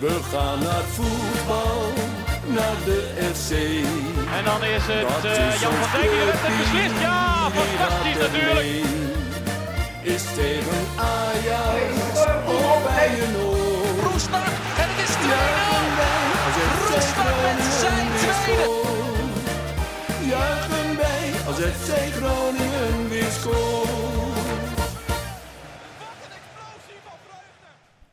We gaan naar voetbal, naar de FC. En dan is het Dat eh, is Jan van Dijk die het clubteam, beslist. Ja, fantastisch natuurlijk. Is tegen Ajax of bij een oor. Roestak en het is 2-0. Juichen wij als FC Roestak met zijn tweede. Juichen wij als FC Groningen weer scoort.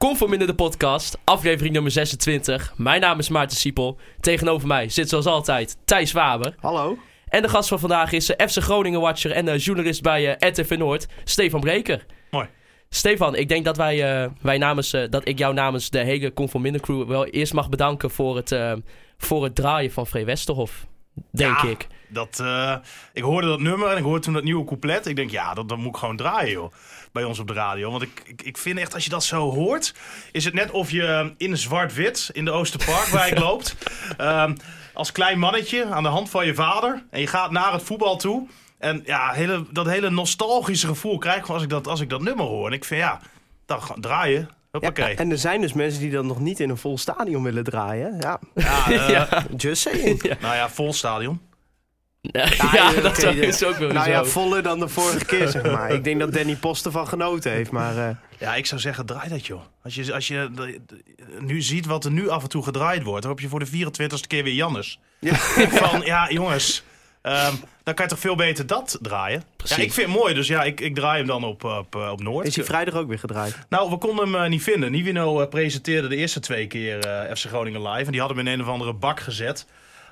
Conform in de podcast, aflevering nummer 26. Mijn naam is Maarten Siepel. Tegenover mij zit zoals altijd Thijs Waber. Hallo. En de gast van vandaag is eh, FC Groningen Watcher en eh, journalist bij eh, RTV Noord, Stefan Breker. Mooi. Stefan, ik denk dat, wij, eh, wij namens, eh, dat ik jou namens de hele Conform crew wel eerst mag bedanken voor het, eh, voor het draaien van Free Westerhof. Denk Ja. ik. Dat, eh, ik hoorde dat nummer en ik hoorde toen dat nieuwe couplet. Ik denk, ja, dat, dat moet ik gewoon draaien, joh. Bij ons op de radio. Want ik, ik, ik vind echt, als je dat zo hoort... is het net of je in zwart-wit in de Oosterparkwijk loopt... ehm, als klein mannetje aan de hand van je vader... en je gaat naar het voetbal toe... En ja, hele, dat hele nostalgische gevoel krijg ik als ik dat, als ik dat nummer hoor. En ik vind, ja, dan gaan draaien. Ja, en er zijn dus mensen die dat nog niet in een vol stadion willen draaien. Ja, Ja, eh, just saying. Nou ja, vol stadion. Ja, ja, dat oké, is ook wel Nou zo. ja, voller dan de vorige keer, zeg maar. Ik denk dat Danny Post ervan genoten heeft, maar... eh, Ja, ik zou zeggen, draai dat joh. Als je, als je de- nu ziet wat er nu af en toe gedraaid wordt, dan heb je voor de 24ste keer weer Jannes. Ja. Van, ja jongens, ehm, dan kan je toch veel beter dat draaien. Precies. Ja, ik vind het mooi, dus ja, ik, ik draai hem dan op, op, eh, op Noord. is hij vrijdag ook weer gedraaid. Nou, we konden hem eh, niet vinden. Nivino eh, presenteerde de eerste twee keer eh, FC Groningen live. En die hadden hem in een of andere bak gezet.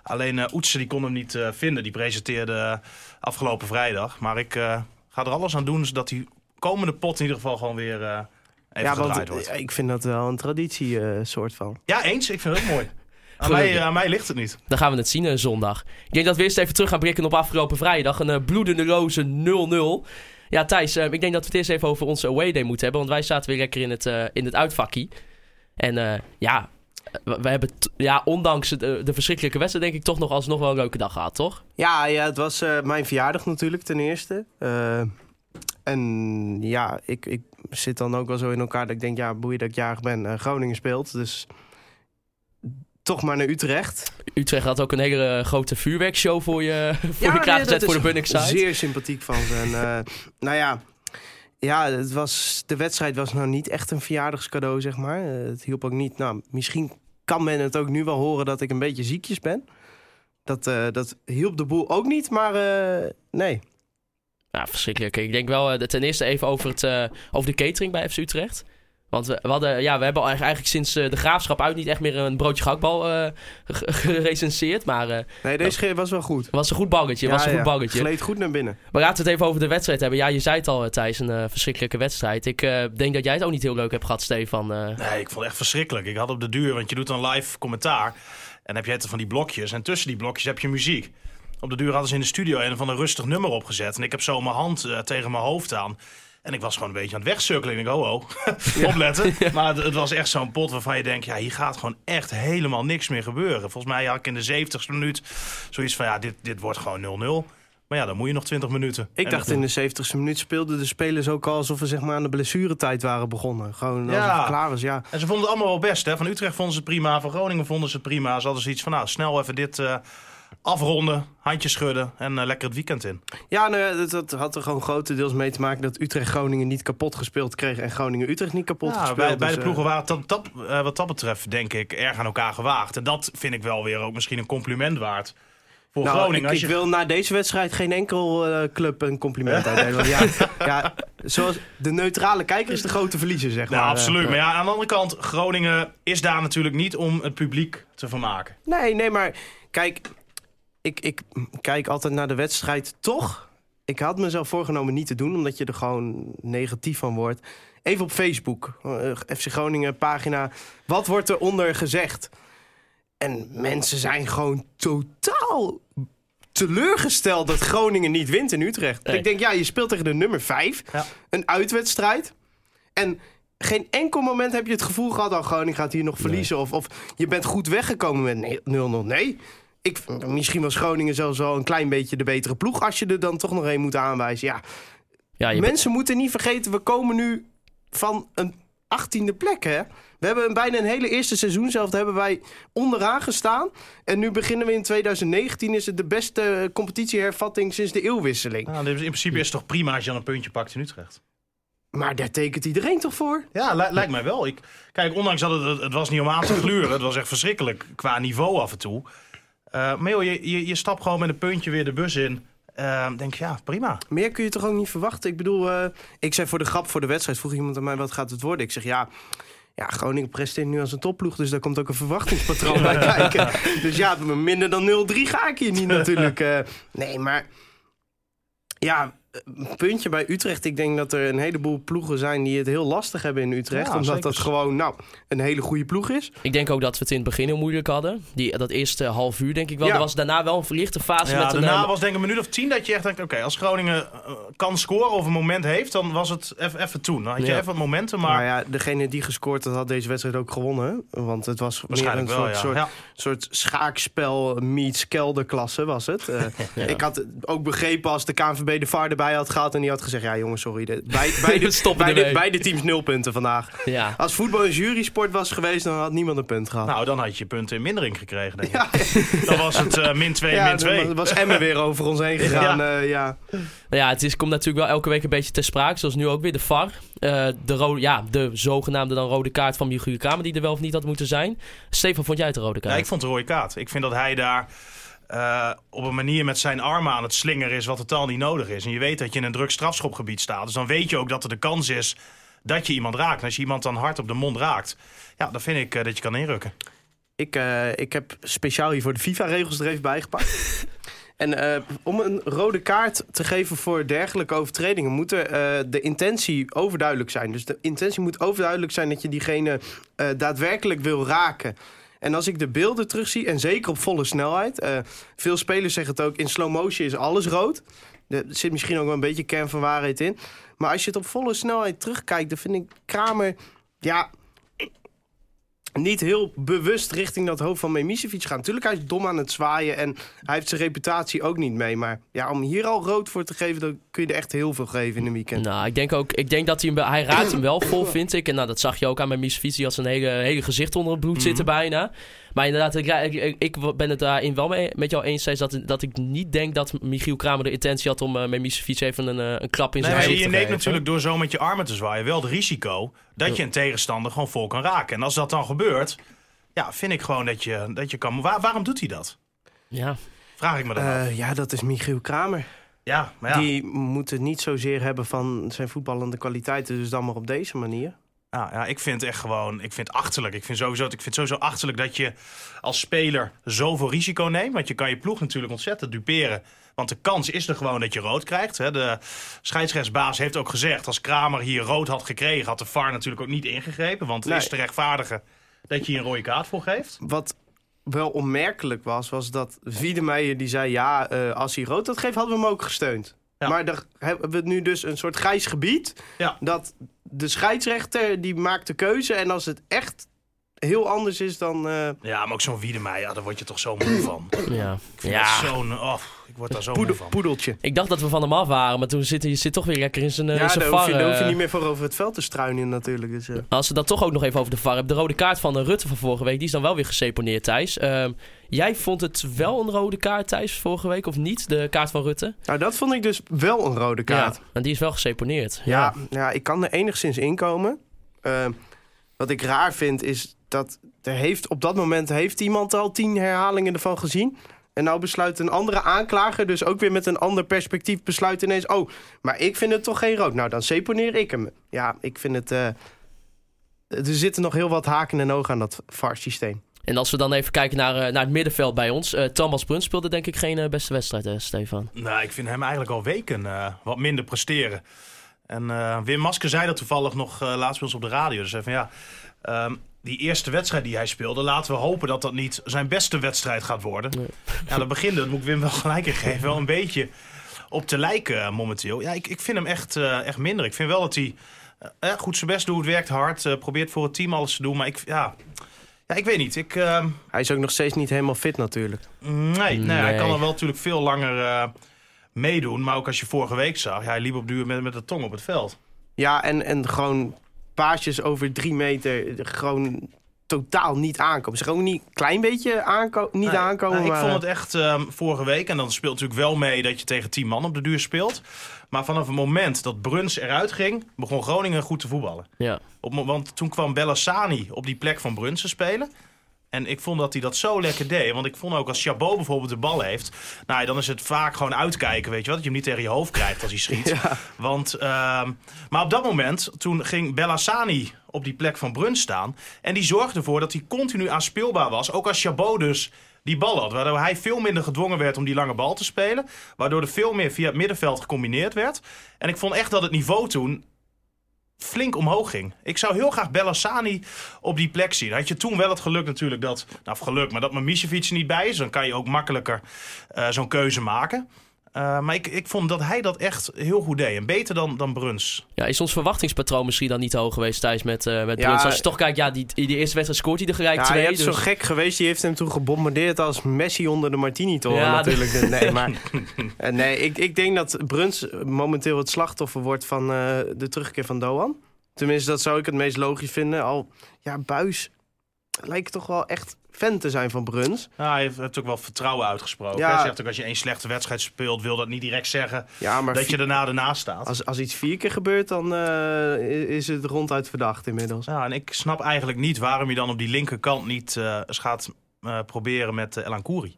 Alleen Oetsen die kon hem niet eh, vinden. Die presenteerde eh, afgelopen vrijdag. Maar ik eh, ga er alles aan doen zodat die komende pot in ieder geval gewoon weer eh even ja, want wordt. ik vind dat wel een traditie eh, soort van. Ja, eens. Ik vind het ook mooi. Aan mij, aan mij ligt het niet. Dan gaan we het zien zondag. Ik denk dat we eerst even terug gaan blikken op afgelopen vrijdag. Een bloedende roze 0-0. Ja, Thijs, ik denk dat we het eerst even over onze away day moeten hebben. Want wij zaten weer lekker in het, eh, in het uitvakkie. En eh, ja, we, hebben, ja, ondanks de, de verschrikkelijke wedstrijd, denk ik toch nog alsnog wel een leuke dag gehad, toch? Ja, ja het was eh, mijn verjaardag natuurlijk ten eerste. Eh, en ja, ik, ik zit dan ook wel zo in elkaar dat ik denk, ja, boeien dat ik jarig ben. Eh, Groningen speelt, dus toch maar naar Utrecht. Utrecht had ook een hele eh, grote vuurwerkshow voor je, voor je dat voor de Bunnik site. Zeer sympathiek van ze. En, eh, nou ja, ja het was, de wedstrijd was nou niet echt een verjaardagscadeau, zeg maar. Eh, het hielp ook niet. Nou, misschien kan men het ook nu wel horen dat ik een beetje ziekjes ben. Dat, eh, dat hielp de boel ook niet, maar eh, nee. Ja, verschrikkelijk. Ik denk wel eh, ten eerste even over, het, over de catering bij FC Utrecht. Want we, we hadden, ja, we hebben eigenlijk, eigenlijk sinds eh, de graafschap uit niet echt meer een broodje gehaktbal eh, ge- gerecenseerd. Maar eh, Nee, deze keer was wel goed. het was een goed baggetje. Ja, was een goed ja. baggetje. Gleed goed naar binnen. Maar laten we het even over de wedstrijd hebben. Ja, je zei het al, eh, Thijs, een eh, verschrikkelijke wedstrijd. Ik eh, denk dat jij het ook niet heel leuk hebt gehad, Stefan. eh. Nee, ik vond het echt verschrikkelijk. Ik had op de duur, want je doet dan live commentaar. En heb je het van die blokjes. En tussen die blokjes heb je muziek. Op de duur hadden ze in de studio een van een rustig nummer opgezet. En ik heb zo mijn hand eh, tegen mijn hoofd aan. En ik was gewoon een beetje aan het wegcirkelen. Ik denk, oh, oh. opletten. Maar het, het was echt zo'n pot waarvan je denkt... ja, hier gaat gewoon echt helemaal niks meer gebeuren. Volgens mij had ik in de 70ste minuut zoiets van... ja, dit, dit wordt gewoon 0-0. Maar ja, dan moet je nog 20 minuten. Ik En dacht in de 70ste minuut speelden de spelers ook al alsof we zeg maar, aan de blessuretijd waren begonnen. Gewoon Ja. alsof het klaar was, ja. En ze vonden het allemaal wel best. Hè? Van Utrecht vonden ze het prima, van Groningen vonden ze het prima. Ze hadden zoiets van, nou, snel even dit eh, afronden, handjes schudden en eh, lekker het weekend in. Ja, nou, dat, dat had er gewoon grotendeels mee te maken dat Utrecht Groningen niet kapot gespeeld kreeg en Groningen Utrecht niet kapot Ja, gespeeld. bij, bij de eh, ploegen waren het dat, dat, eh, wat dat betreft, denk ik, erg aan elkaar gewaagd. En dat vind ik wel weer ook misschien een compliment waard voor nou, Groningen. ik, Als ik je- wil na deze wedstrijd geen enkel club een compliment uitdelen. Ja, ja, zoals de neutrale kijker is de grote verliezer, zeg maar. Nou, Eh, absoluut. Maar ja, aan de andere kant, Groningen is daar natuurlijk niet om het publiek te vermaken. Nee, nee, maar kijk, ik, ik kijk altijd naar de wedstrijd toch. Ik had mezelf voorgenomen niet te doen, omdat je er gewoon negatief van wordt. Even op Facebook, eh, FC Groningen pagina. Wat wordt er onder gezegd? En mensen zijn gewoon totaal teleurgesteld dat Groningen niet wint in Utrecht. Nee. Ik denk, ja, je speelt tegen de nummer 5. Ja. Een uitwedstrijd. En geen enkel moment heb je het gevoel gehad... oh, Groningen gaat hier nog verliezen. Of, of je bent goed weggekomen met nee, 0-0. Nee, ik, misschien was Groningen zelfs wel een klein beetje de betere ploeg... als je er dan toch nog één moet aanwijzen. Ja, Ja, je bent- mensen moeten niet vergeten, we komen nu van een achttiende plek, hè? We hebben bijna een hele eerste seizoen zelf hebben wij onderaan gestaan. En nu beginnen we in 2019. Is het de beste competitiehervatting sinds de eeuwwisseling. Nou, in principe is het toch prima als je dan een puntje pakt in Utrecht. Maar daar tekent iedereen toch voor? Ja, li- lijkt mij wel. Ik, kijk, ondanks dat het, het was niet om aan te gluren. Het was echt verschrikkelijk qua niveau af en toe. Eh maar joh, je, je, je stapt gewoon met een puntje weer de bus in. Eh, denk je, ja, prima. Meer kun je toch ook niet verwachten? Ik bedoel, eh, ik zei voor de grap voor de wedstrijd, vroeg iemand aan mij wat gaat het worden? Ik zeg ja. Ja, Groningen presteert nu als een topploeg, dus daar komt ook een verwachtingspatroon bij kijken. Dus ja, minder dan 0-3 ga ik hier niet natuurlijk. eh. nee, maar ja, puntje bij Utrecht. Ik denk dat er een heleboel ploegen zijn die het heel lastig hebben in Utrecht. Ja, omdat zeker. dat gewoon nou, een hele goede ploeg is. Ik denk ook dat we het in het begin heel moeilijk hadden. Die, dat eerste half uur denk ik wel. Ja. Er was daarna wel een verlichte fase Ja, met daarna eh, was denk ik een minuut of tien dat je echt denkt... oké, als Groningen eh, kan scoren of een moment heeft... dan was het even toen. Dan had je Ja. even momenten, maar... Maar ja, degene die gescoord had, had deze wedstrijd ook gewonnen. Want het was meer een waarschijnlijk wel, soort, ja. soort ja. soort schaakspel meets kelderklasse was het. Eh, Ik had ook begrepen als de KNVB de VAR erbij had gehad... en die had gezegd, ja jongens, sorry. De, bij, beide, Stoppen beide, ermee. beide teams nul punten vandaag. ja. Als voetbal een jurysport was geweest, dan had niemand een punt gehad. Nou, dan had je punten in mindering gekregen, denk ik. Dan was het eh, min 2, ja, min 2. dan was Emmen weer over ons heen gegaan. Ja. eh, ja. Nou ja, het is, komt natuurlijk wel elke week een beetje ter sprake. Zoals nu ook weer de VAR. Eh, de, rode, ja, de zogenaamde dan rode kaart van Michiel Kramer... die er wel of niet had moeten zijn. Stefan, vond jij het de rode kaart? Ja, ik vond het een rode kaart. Ik vind dat hij daar eh, op een manier met zijn armen aan het slingeren is wat totaal niet nodig is. En je weet dat je in een druk strafschopgebied staat. Dus dan weet je ook dat er de kans is dat je iemand raakt. En als je iemand dan hard op de mond raakt, ja, dan vind ik eh, dat je kan inrukken. Ik, eh, ik heb speciaal hier voor de FIFA-regels er even bijgepakt. en eh, om een rode kaart te geven voor dergelijke overtredingen... moet er, eh, de intentie overduidelijk zijn. Dus de intentie moet overduidelijk zijn dat je diegene eh, daadwerkelijk wil raken. En als ik de beelden terugzie, en zeker op volle snelheid... eh, veel spelers zeggen het ook, in slow motion is alles rood. Er zit misschien ook wel een beetje kern van waarheid in. Maar als je het op volle snelheid terugkijkt, dan vind ik Kramer... Ja, niet heel bewust richting dat hoofd van Memisevic gaan. Natuurlijk, hij is dom aan het zwaaien en hij heeft zijn reputatie ook niet mee. Maar ja, om hier al rood voor te geven, dan kun je er echt heel veel geven in een weekend. Nou, ik denk ook, ik denk dat hij hem, hij raakt hem wel vol, vind ik. En nou, dat zag je ook aan mijn Misvisie, had zijn hele, hele gezicht onder het bloed zitten bijna. Maar inderdaad, ik, ik, ik- ik ben het daarin wel mee, met jou eens, dat, dat ik niet denk dat Michiel Kramer de intentie had om uh, met Misvic even een, eh, een klap in Nee, zijn gezicht je te neemt geven. natuurlijk door zo met je armen te zwaaien wel het risico dat je een tegenstander gewoon vol kan raken. En als dat dan gebeurt, ja, vind ik gewoon dat je, dat je kan. Waar- waarom doet hij dat? Ja, Vraag ik me dan af. Eh, ja, dat is Michiel Kramer. Ja, maar ja. Die moet het niet zozeer hebben van zijn voetballende kwaliteiten, dus dan maar op deze manier. Ja, ja, ik vind het echt gewoon, ik vind het achterlijk. Ik vind, sowieso, ik vind sowieso achterlijk dat je als speler zoveel risico neemt. Want je kan je ploeg natuurlijk ontzettend duperen. Want de kans is er gewoon dat je rood krijgt. Hè. De scheidsrechtsbaas heeft ook gezegd, als Kramer hier rood had gekregen, had de VAR natuurlijk ook niet ingegrepen. Want het Nee. is te rechtvaardigen dat je hier een rode kaart voor geeft. Wat wel onmerkelijk was, was dat Wiedemeijer die zei... ja, eh, als hij rood had gegeven, hadden we hem ook gesteund. Ja. Maar daar hebben we nu dus een soort grijs gebied... Ja. dat de scheidsrechter die maakt de keuze... en als het echt heel anders is dan... eh, Ja, maar ook zo'n Wiedemeijer, ja, daar word je toch zo moe van. ja. Ik vind ja. dat zo'n, oh, ik word daar zo poedel- moe van. poedeltje. Ik dacht dat we van hem af waren, maar toen zit hij zit toch weer lekker in zijn, eh, Ja, in zijn daar hoef, je, VAR, daar hoef je eh. niet meer voor over het veld te struinen natuurlijk. Dus. Als we dat toch ook nog even over de VAR hebben. De rode kaart van Rutte van vorige week, die is dan wel weer geseponeerd, Thijs. Ehm, jij vond het wel een rode kaart, Thijs, vorige week, of niet? De kaart van Rutte? Nou, dat vond ik dus wel een rode kaart. Ja, en die is wel geseponeerd. Ja, ja, ik kan er enigszins inkomen. Eh, wat ik raar vind is dat er heeft, op dat moment heeft iemand al tien herhalingen ervan gezien. En nou besluit een andere aanklager, dus ook weer met een ander perspectief, besluit ineens... oh, maar ik vind het toch geen rood. Nou, dan seponeer ik hem. Ja, ik vind het... eh, er zitten nog heel wat haken en ogen aan dat VAR-systeem. En als we dan even kijken naar, eh, naar het middenveld bij ons. eh, Thomas Bruns speelde denk ik geen eh, beste wedstrijd, Stefan. Nou, ik vind hem eigenlijk al weken wat minder presteren. En Wim Masker zei dat toevallig nog laatst bij ons op de radio. Dus van ja, ehm, die eerste wedstrijd die hij speelde... laten we hopen dat dat niet zijn beste wedstrijd gaat worden. Ja, dat begint, dat moet ik Wim wel gelijk geven, wel een beetje op te lijken momenteel. Ja, ik, ik vind hem echt, echt minder. Ik vind wel dat hij goed zijn best doet, werkt hard... probeert voor het team alles te doen. Maar ik, ja, ja, ik weet niet. Ik... ehm, Hij is ook nog steeds niet helemaal fit natuurlijk. Nee, nee, hij kan er wel natuurlijk veel langer eh, meedoen. Maar ook als je vorige week zag, ja, hij liep op duur met, met de tong op het veld. Ja, en, en gewoon paasjes over drie meter gewoon totaal niet aankomen. Ze gewoon niet een klein beetje aanko niet Nee, aankomen. nou, ik maar, vond het echt ehm, vorige week, en dan speelt natuurlijk wel mee dat je tegen 10 man op de duur speelt. Maar vanaf het moment dat Bruns eruit ging, begon Groningen goed te voetballen. Ja. Op, want toen kwam Bellassani op die plek van Bruns te spelen. En ik vond dat hij dat zo lekker deed. Want ik vond ook als Chabot bijvoorbeeld de bal heeft. Nou, ja, dan is het vaak gewoon uitkijken, weet je wat? Dat je hem niet tegen je hoofd krijgt als hij schiet. Want, ehm, maar op dat moment, toen ging Bellassani op die plek van Bruns staan. En die zorgde ervoor dat hij continu aanspeelbaar was. Ook als Chabot dus die bal had. Waardoor hij veel minder gedwongen werd om die lange bal te spelen. Waardoor er veel meer via het middenveld gecombineerd werd. En ik vond echt dat het niveau toen flink omhoog ging. Ik zou heel graag Bellassani op die plek zien. Had je toen wel het geluk natuurlijk dat... Nou, geluk, maar dat Mimicevic niet bij is. Dan kan je ook makkelijker eh, zo'n keuze maken. Eh, maar ik, ik vond dat hij dat echt heel goed deed. En beter dan, dan Bruns. Ja, is ons verwachtingspatroon misschien dan niet hoog geweest Thijs met, eh met Ja, Bruns? Als je toch kijkt, ja, die, die eerste wedstrijd scoort hij er gelijk Ja, twee. hebt dus... zo gek geweest. Die heeft hem toen gebombardeerd als Messi onder de Martini-toren Ja, natuurlijk. Nee, maar, eh, nee ik, ik denk dat Bruns momenteel het slachtoffer wordt van eh, de terugkeer van Doan. Tenminste, dat zou ik het meest logisch vinden. Al, ja, Buis lijkt toch wel echt fan te zijn van Bruns. Ja, hij heeft, ook wel vertrouwen uitgesproken. Ja. Hij zegt ook als je één slechte wedstrijd speelt... wil dat niet direct zeggen Ja, maar dat je daarna ernaast staat. als, als iets vier keer gebeurt, dan eh, is het ronduit verdacht inmiddels. Ja, en ik snap eigenlijk niet waarom je dan op die linkerkant niet eh, eens gaat eh, proberen met uh, Elan Kouri.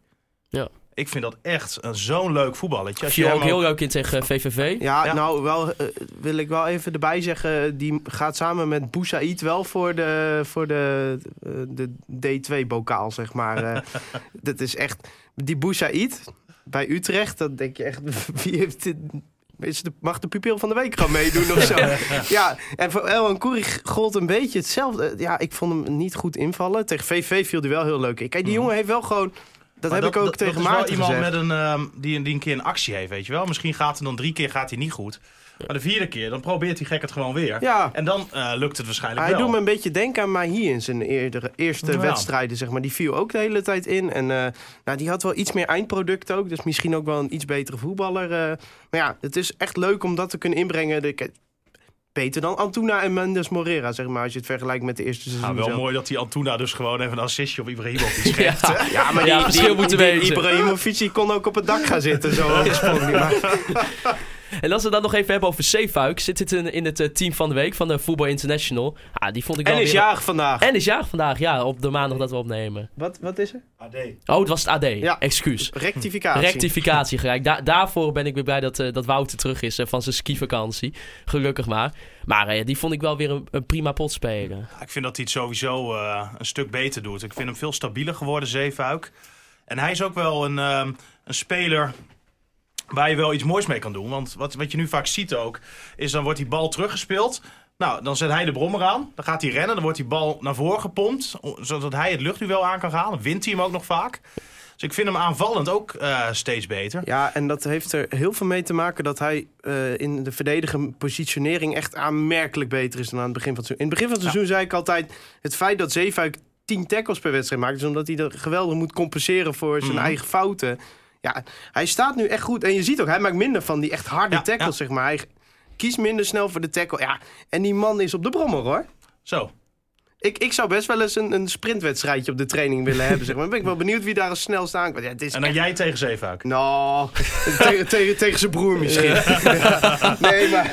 Ja. Ik vind dat echt een zo'n leuk voetballetje. Als Viel je ook heel leuk in tegen VVV. Ja, Ja. nou wel, eh, wil ik wel even erbij zeggen. Die gaat samen met Boussaïd wel voor de, voor de, eh, de D2-bokaal, zeg maar. Eh, dat is echt... Die Boussaïd bij Utrecht, dat denk je echt... Wie heeft dit... Is de, mag de pupil van de week gaan meedoen of zo? ja, en voor El Koeri gold een beetje hetzelfde. Ja, ik vond hem niet goed invallen. Tegen VV viel hij wel heel leuk. Kijk, die jongen heeft wel gewoon... Dat heb ik ook tegen dat is wel Maarten iemand met een, ehm, die, die een keer een actie heeft, weet je wel. Misschien gaat het dan drie keer gaat hij niet goed. Maar de vierde keer, dan probeert hij gek het gewoon weer. Ja. En dan eh, lukt het waarschijnlijk Hij wel. doet me een beetje denken aan Mahi in zijn eerdere, eerste Ja. wedstrijden, zeg maar. Die viel ook de hele tijd in. En eh, nou, die had wel iets meer eindproduct ook. Dus misschien ook wel een iets betere voetballer. eh. maar ja, het is echt leuk om dat te kunnen inbrengen. De, beter dan Antuna en Mendes Morera, zeg maar. Als je het vergelijkt met de eerste seizoen. Nou, wel zelf. mooi dat die Antuna dus gewoon even een assistje op Ibrahimovic geeft. Ja, maar Ja, die, verschil die, moeten die wezen. Ibrahimovic die kon ook op het dak gaan zitten. Zo die maar. En als we dan nog even hebben over Zeefuik, zit het in, in het eh, team van de week van de Football International. Ah, die vond ik En is weer- jarig vandaag. En is jarig vandaag, ja, op de maandag dat we opnemen. Wat, wat is er? Oh, het was het AD. Ja. Excuus. Rectificatie. Rectificatie gelijk. Da- daarvoor ben ik weer blij dat, eh, dat Wouter terug is eh, van zijn skivakantie. Gelukkig maar. Maar eh, die vond ik wel weer een, een prima pot spelen. Ik vind dat hij het sowieso eh, een stuk beter doet. Ik vind hem veel stabieler geworden, Zeefuik. En hij is ook wel een, ehm, een speler waar je wel iets moois mee kan doen. Want wat, wat je nu vaak ziet ook, is dan wordt die bal teruggespeeld. Nou, dan zet hij de brommer aan. Dan gaat hij rennen. Dan wordt die bal naar voren gepompt. Zodat hij het luchtduel aan kan gaan. Dan wint hij hem ook nog vaak. Dus ik vind hem aanvallend ook eh, steeds beter. Ja, en dat heeft er heel veel mee te maken dat hij eh, in de verdedigende positionering echt aanmerkelijk beter is dan aan het begin van het seizoen. In het begin van het seizoen zei ik altijd: het feit dat Zeefuik 10 tackles per wedstrijd maakt, is omdat hij er geweldig moet compenseren voor zijn Mhm. eigen fouten. Ja, hij staat nu echt goed. En je ziet ook, hij maakt minder van die echt harde Ja, tackles, ja. zeg maar. Hij kiest minder snel voor de tackle. Ja, en die man is op de brommer hoor. Zo. Ik, ik zou best wel eens een, een sprintwedstrijdje op de training willen hebben. Zeg maar. Dan ben ik wel benieuwd wie daar als snelst aankomt. Ja, het is En dan echt- jij tegen Zeefuik. nou, tegen, tegen, tegen zijn broer misschien. Ja. Nee, maar...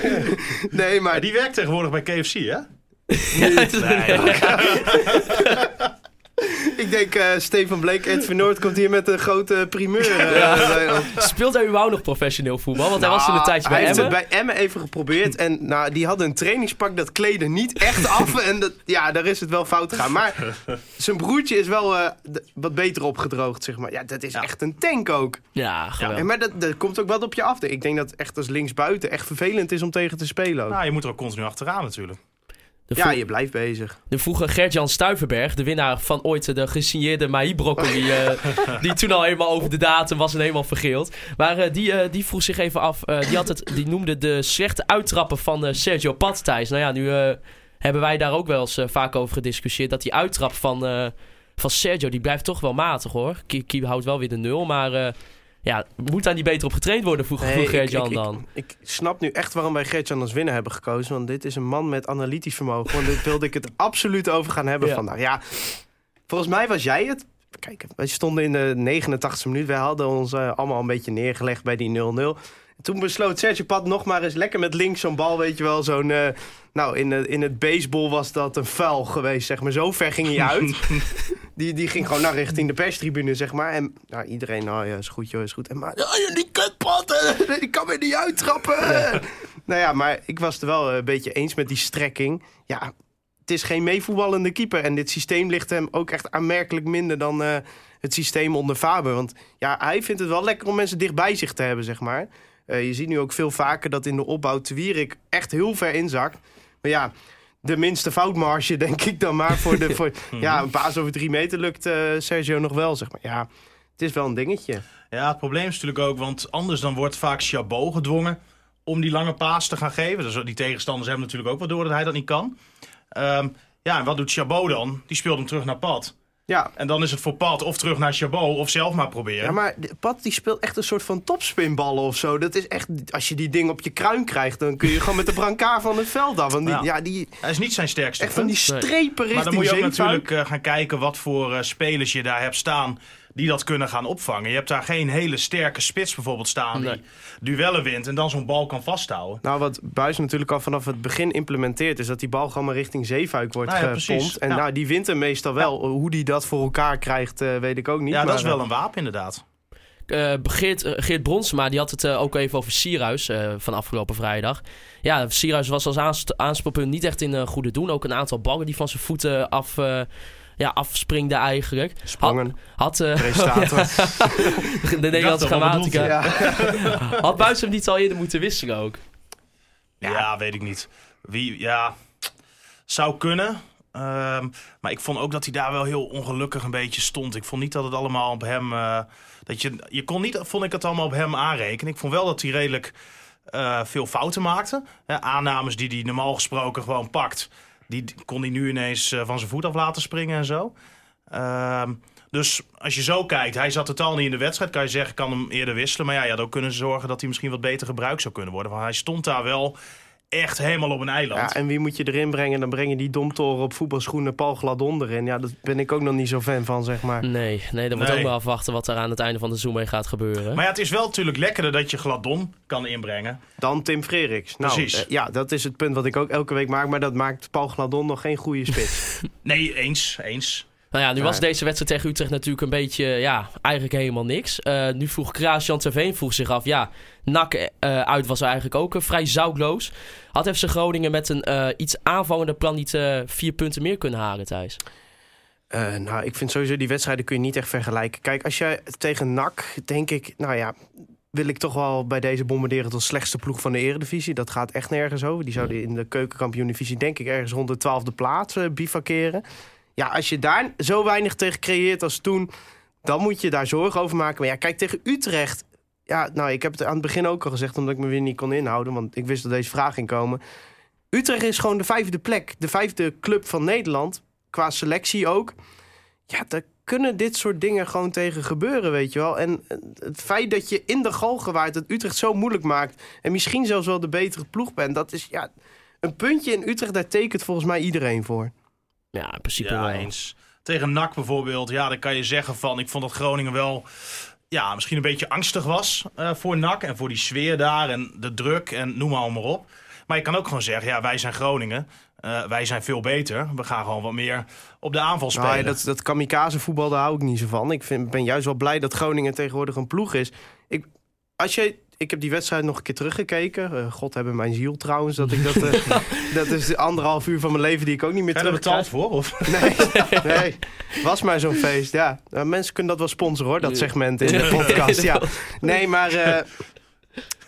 Nee, Maar maar... die werkt tegenwoordig bij KFC, hè? Ik denk, eh Stefan Bleek, Ed van Noord komt hier met een grote primeur. eh, Speelt hij überhaupt nog professioneel voetbal? Want hij was in een tijdje hij bij heeft Emmen. het bij Emmen even geprobeerd. En nou, die hadden een trainingspak, dat kleden niet echt af. En dat, ja, daar is het wel fout gegaan. Maar zijn broertje is wel eh, wat beter opgedroogd, zeg maar. Ja, dat is Ja. echt een tank ook. Ja, geweldig. Maar dat, dat komt ook wat op je af. Ik denk dat het echt als linksbuiten echt vervelend is om tegen te spelen ook. Nou, je moet er ook continu achteraan natuurlijk. De, ja, je blijft bezig. de vroege Gert-Jan Stuivenberg, de winnaar van ooit de gesigneerde Maï Broccoli, eh, die toen al helemaal over de datum was en helemaal vergeeld. Maar eh, die, eh, die vroeg zich even af, die, had het, die noemde de slechte uittrappen van Sergio Pat Thijs. Nou ja, nu hebben wij daar ook wel eens vaak over gediscussieerd, dat die uittrap van, van Sergio, die blijft toch wel matig hoor. Kie, Kie houdt wel weer de nul, maar... Ja, moet daar niet beter op getraind worden, vroeg, Gert-Jan ik- dan. Ik, ik snap nu echt waarom wij Gertjan als winnaar hebben gekozen. Want dit is een man met analytisch vermogen. Want dit wilde ik het absoluut over gaan hebben Ja. vandaag. Ja, volgens mij was jij het. Kijk, wij stonden in de 89e minuut. Wij hadden ons eh, allemaal een beetje neergelegd bij die 0-0. Toen besloot Sergio Pat nog maar eens lekker met links zo'n bal, weet je wel. Zo'n, eh, nou, in, de, in het baseball was dat een vuil geweest, zeg maar. Zo ver ging hij uit. die, die ging gewoon naar richting de perstribune, zeg maar. En nou, iedereen, nou ja, is goed joh, is goed. En maar, ja, die kutpat, eh, die kan weer niet uittrappen. nou ja, maar ik was het wel een beetje eens met die strekking. Ja, het is geen meevoetballende keeper. En dit systeem ligt hem ook echt aanmerkelijk minder dan eh, het systeem onder Faber. Want ja, hij vindt het wel lekker om mensen dicht bij zich te hebben, zeg maar. Eh, je ziet nu ook veel vaker dat in de opbouw te Wierik echt heel ver inzakt. Maar ja, de minste foutmarge, denk ik dan maar. Voor de, voor, ja, een paas over drie meter lukt eh, Sergio nog wel, zeg maar. Ja, het is wel een dingetje. Ja, het probleem is natuurlijk ook, want anders dan wordt vaak Chabot gedwongen om die lange paas te gaan geven. Dus die tegenstanders hebben natuurlijk ook wel door dat hij dat niet kan. Ehm, ja, en wat doet Chabot dan? Die speelt hem terug naar Pat. Ja, En dan is het voor Pat of terug naar Chabot of zelf maar proberen. Ja, maar Pat die speelt echt een soort van topspinballen of zo. Dat is echt, als je die ding op je kruin krijgt, dan kun je gewoon met de brancard van het veld af. Want die, Ja. ja. die, Hij is niet zijn sterkste echt van die strepen richting Maar dan moet je ook natuurlijk eh, gaan kijken wat voor eh, spelers je daar hebt staan die dat kunnen gaan opvangen. Je hebt daar geen hele sterke spits bijvoorbeeld staan Nee. die duellen wint en dan zo'n bal kan vasthouden. Nou, wat Buis natuurlijk al vanaf het begin implementeert... is dat die bal gewoon maar richting zeefuik wordt Nou ja, gepompt. precies. En Ja. nou, die wint hem meestal wel. Hoe die dat voor elkaar krijgt, eh, weet ik ook niet. Ja, dat maar, is wel eh, een wapen inderdaad. Eh, Geert, eh, Geert Bronsma die had het ook even over Sierhuis eh, van afgelopen vrijdag. Ja, Sierhuis was als aanspoelpunt niet echt in goede doen. Ook een aantal ballen die van zijn voeten af, eh, ja, afspringden eigenlijk. Sprongen, Had, eh, presentator. de Nederlandse grammatica. ja. Had Buis hem niet al eerder moeten wisselen ook? Ja, weet ik niet. Wie, ja, zou kunnen. Ehm, maar ik vond ook dat hij daar wel heel ongelukkig een beetje stond. Ik vond niet dat het allemaal op hem. eh, dat je, je kon niet, vond ik het allemaal op hem aanrekenen. Ik vond wel dat hij redelijk eh, veel fouten maakte. Hè, aannames die hij normaal gesproken gewoon pakt. Die kon hij nu ineens eh, van zijn voet af laten springen en zo. Ehm, dus als je zo kijkt, hij zat totaal niet in de wedstrijd. Kan je zeggen, kan hem eerder wisselen. Maar ja, je had ook kunnen zorgen dat hij misschien wat beter gebruikt zou kunnen worden. Want hij stond daar wel echt helemaal op een eiland. Ja, en wie moet je erin brengen? Dan breng je die domtoren op voetbalschoenen Paul Gladon erin. Ja, daar ben ik ook nog niet zo fan van, zeg maar. Nee, nee, dan moet Nee. ook maar afwachten wat er aan het einde van de Zoom mee gaat gebeuren. Maar ja, het is wel natuurlijk lekkerder dat je Gladon kan inbrengen. Dan Tim Freriks. Nou, Precies. eh, ja, dat is het punt wat ik ook elke week maak. Maar dat maakt Paul Gladon nog geen goede spits. Nee, eens, eens. Nou ja, nu Ja. was deze wedstrijd tegen Utrecht natuurlijk een beetje, ja, eigenlijk helemaal niks. Eh, nu vroeg Klaas-Jan Terveen vroeg zich af, ja, NAC eh, uit was eigenlijk ook eh, vrij zoutloos. Had FC Groningen met een iets aanvallender plan niet vier punten meer kunnen halen, Thijs? Nou, ik vind sowieso die wedstrijden kun je niet echt vergelijken. Kijk, als je tegen NAC, denk ik, nou ja, wil ik toch wel bij deze bombarderen tot slechtste ploeg van de eredivisie. Dat gaat echt nergens over. Die zouden in de keukenkampioen-divisie denk ik ergens rond de twaalfde plaats eh, bivakeren. Ja, als je daar zo weinig tegen creëert als toen, dan moet je daar zorgen over maken. Maar ja, kijk, tegen Utrecht... Ja, nou, ik heb het aan het begin ook al gezegd, omdat ik me weer niet kon inhouden. Want ik wist dat deze vraag ging komen. Utrecht is gewoon de vijfde plek. De vijfde club van Nederland. Qua selectie ook. Ja, daar kunnen dit soort dingen gewoon tegen gebeuren, weet je wel. En eh, het feit dat je in de Galgenwaard het Utrecht zo moeilijk maakt... en misschien zelfs wel de betere ploeg bent... dat is ja, een puntje in Utrecht, daar tekent volgens mij iedereen voor. Ja, in principe Ja, wel. eens. Tegen NAC bijvoorbeeld, ja, dan kan je zeggen van... ik vond dat Groningen wel ja, misschien een beetje angstig was eh, voor NAC... en voor die sfeer daar en de druk en noem maar allemaal op. Maar je kan ook gewoon zeggen, ja, wij zijn Groningen... eh, wij zijn veel beter. We gaan gewoon wat meer op de aanval spelen. Nou, ja, dat, dat kamikaze voetbal, daar hou ik niet zo van. Ik vind, ben juist wel blij dat Groningen tegenwoordig een ploeg is. Ik, als je, ik heb die wedstrijd nog een keer teruggekeken. Eh, God hebben mijn ziel trouwens. Dat, ik dat, eh, dat is anderhalf uur van mijn leven die ik ook niet meer Heb je er betaald voor? Of? Nee, nee, was maar zo'n feest. Ja, Nou, mensen kunnen dat wel sponsoren hoor, dat segment in de podcast. Ja. Nee, maar eh,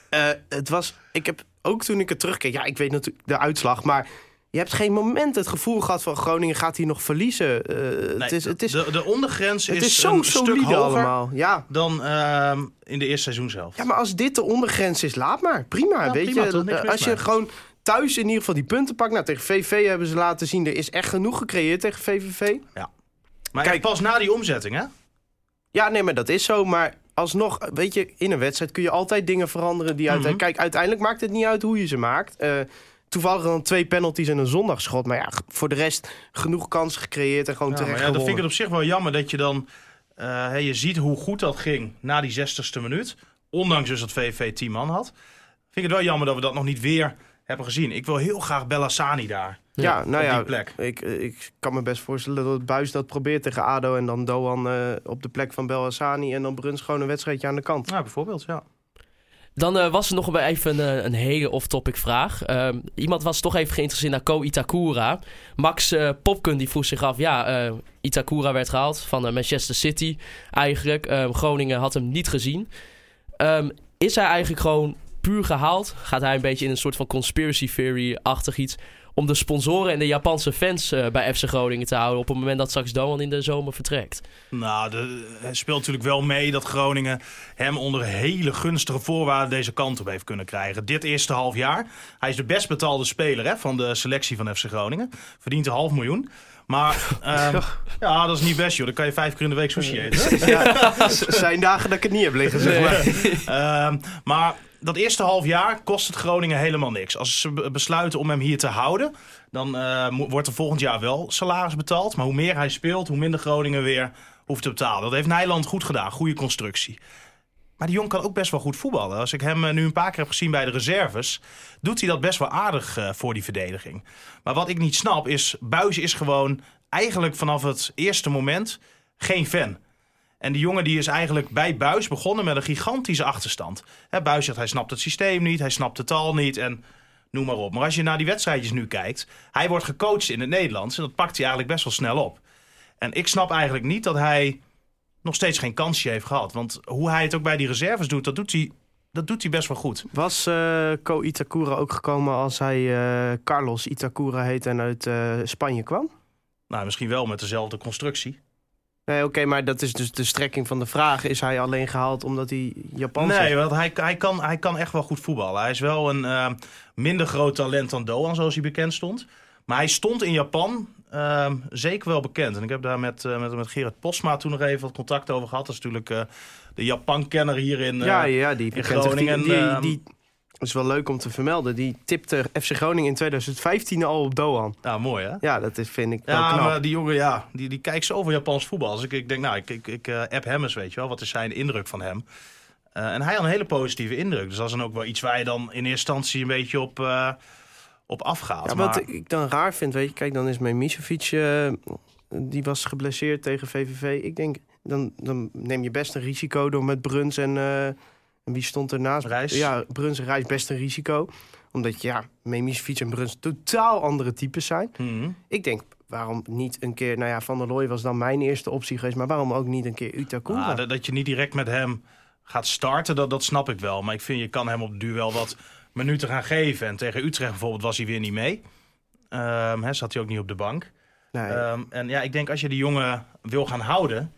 eh, het was. Ik heb ook toen ik het terugkeek. Ja, ik weet natuurlijk de uitslag, maar. Je hebt geen moment het gevoel gehad van Groningen gaat hier nog verliezen. Eh, Nee, het is, het is, de, de ondergrens het is, is zo een stuk hoger allemaal. Ja. dan ehm, in de eerste seizoen zelf. ja, maar als dit de ondergrens is, laat maar. Prima, Ja, weet prima, je. als je gewoon thuis in ieder geval die punten pakt. Nou, tegen VV hebben ze laten zien, er is echt genoeg gecreëerd tegen VVV. Maar Kijk- pas na die omzetting, hè? Ja, nee, maar dat is zo. Maar alsnog, weet je, in een wedstrijd kun je altijd dingen veranderen. Die uiteindelijk, Mhm. Kijk, uiteindelijk maakt het niet uit hoe je ze maakt. Eh, toevallig dan twee penalties en een zondagschot. Maar ja, voor de rest genoeg kansen gecreëerd en gewoon Ja, terecht maar ja, dan vind ik het op zich wel jammer dat je dan... eh, hè, je ziet hoe goed dat ging na die 60ste minuut. Ondanks dus dat VVV 10 man had. Vind ik het wel jammer dat we dat nog niet weer hebben gezien. Ik wil heel graag Bellassani daar. Ja, nou op ja, die plek. Ik, ik kan me best voorstellen dat Buis dat probeert tegen ADO... en dan Doan eh, op de plek van Belhassani... en dan Bruns gewoon een wedstrijdje aan de kant. Nou, bijvoorbeeld, ja. Dan eh, was er nog even een, een hele off-topic vraag. Ehm, iemand was toch even geïnteresseerd naar Ko Itakura. Max eh, Popkun die vroeg zich af, ja, eh, Itakura werd gehaald van eh, Manchester City eigenlijk. Ehm, Groningen had hem niet gezien. Ehm, is hij eigenlijk gewoon puur gehaald? Gaat hij een beetje in een soort van conspiracy theory-achtig iets... om de sponsoren en de Japanse fans eh, bij FC Groningen te houden... op het moment dat straks Doan in de zomer vertrekt? Nou, de, het speelt natuurlijk wel mee dat Groningen hem onder hele gunstige voorwaarden deze kant op heeft kunnen krijgen. Dit eerste half jaar. Hij is de best betaalde speler hè, van de selectie van FC Groningen. Verdient een half miljoen. Maar ehm, ja, dat is niet best joh. Dan kan je vijf keer in de week sushi eten. Ja, zijn dagen dat ik het niet heb liggen, zeg maar. Ehm, maar dat eerste half jaar kost het Groningen helemaal niks. Als ze be- besluiten om hem hier te houden, dan eh, wordt er volgend jaar wel salaris betaald. Maar hoe meer hij speelt, hoe minder Groningen weer hoeft te betalen. Dat heeft Nijland goed gedaan, goede constructie. Maar die jongen kan ook best wel goed voetballen. Als ik hem eh, nu een paar keer heb gezien bij de reserves, doet hij dat best wel aardig eh, voor die verdediging. Maar wat ik niet snap is, Buis is gewoon eigenlijk vanaf het eerste moment geen fan. En die jongen die is eigenlijk bij Buis begonnen met een gigantische achterstand. Hè, Buis zegt hij snapt het systeem niet, hij snapt de taal niet en noem maar op. Maar als je naar die wedstrijdjes nu kijkt, hij wordt gecoacht in het Nederlands en dat pakt hij eigenlijk best wel snel op. En ik snap eigenlijk niet dat hij nog steeds geen kansje heeft gehad. Want hoe hij het ook bij die reserves doet, dat doet hij, dat doet hij best wel goed. Was eh Ko Itakura ook gekomen als hij eh, Carlos Itakura heet en uit eh, Spanje kwam? Nou, misschien wel met dezelfde constructie. Nee, oké, maar dat is dus de strekking van de vraag. Is hij alleen gehaald omdat hij Japans is? Nee, want hij, hij, kan, hij kan echt wel goed voetballen. Hij is wel een minder groot talent dan Doan, zoals hij bekend stond. Maar hij stond in Japan eh, zeker wel bekend. En ik heb daar met, eh, met, met Gerard Posma toen nog even wat contact over gehad. Dat is natuurlijk eh, de Japan-kenner hier in... eh, ja, ja, die zich- Groningen, Die, die, ehm, die is wel leuk om te vermelden. Die tipte FC Groningen in 2015 al op Doan. Nou, mooi hè? Ja, dat is, vind ik wel Ja, knap. maar die jongen, ja, die, die kijkt zoveel Japans voetbal. Dus ik, ik denk, nou, ik, ik, ik app hem eens, weet je wel. Wat is zijn indruk van hem? En hij had een hele positieve indruk. Dus dat is dan ook wel iets waar je dan in eerste instantie een beetje op, op afgaat. Ja, maar, wat ik dan raar vind, weet je, kijk, dan is mijn Misevic, eh, die was geblesseerd tegen VVV. Ik denk, dan, dan neem je best een risico door met Bruns en, eh, en wie stond ernaast? Reis. Ja, Bruns en Reis best een risico. Omdat, ja, Misevic en Bruns totaal andere types zijn. Mhm. Ik denk, waarom niet een keer, nou ja, Van der Looy was dan mijn eerste optie geweest, maar waarom ook niet een keer Utakura? Ah, dat, je niet direct met hem gaat starten, dat, dat snap ik wel. Maar ik vind, je kan hem op wel wat minuten gaan geven. En tegen Utrecht bijvoorbeeld was hij weer niet mee. Hè, zat hij ook niet op de bank. nee. Ehm, en ja, ik denk als je die jongen wil gaan houden...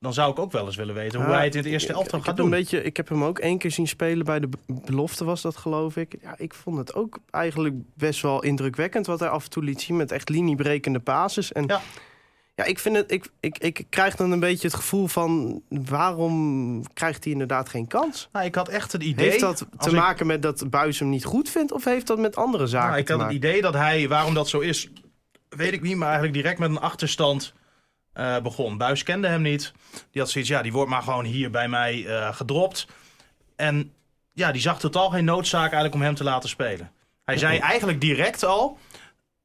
dan zou ik ook wel eens willen weten hoe hij het in het eerste elftal gaat doen. Een beetje, ik heb hem ook één keer zien spelen bij de be- belofte, was dat geloof ik. Ja, ik vond het ook eigenlijk best wel indrukwekkend wat hij af en toe liet zien met echt liniebrekende basis. En Ja. Ja, ik vind het, ik, ik, ik krijg dan een beetje het gevoel van waarom krijgt hij inderdaad geen kans? Nou, ik had echt het idee... Heeft dat te ik- maken met dat Buis hem niet goed vindt of heeft dat met andere zaken Nou, ik had het idee dat hij, waarom dat zo is, weet ik niet, maar eigenlijk direct met een achterstand eh, begon. Buis kende hem niet. Die had zoiets, ja, die wordt maar gewoon hier bij mij eh, gedropt. En ja, die zag totaal geen noodzaak eigenlijk om hem te laten spelen. Hij zei eigenlijk direct al,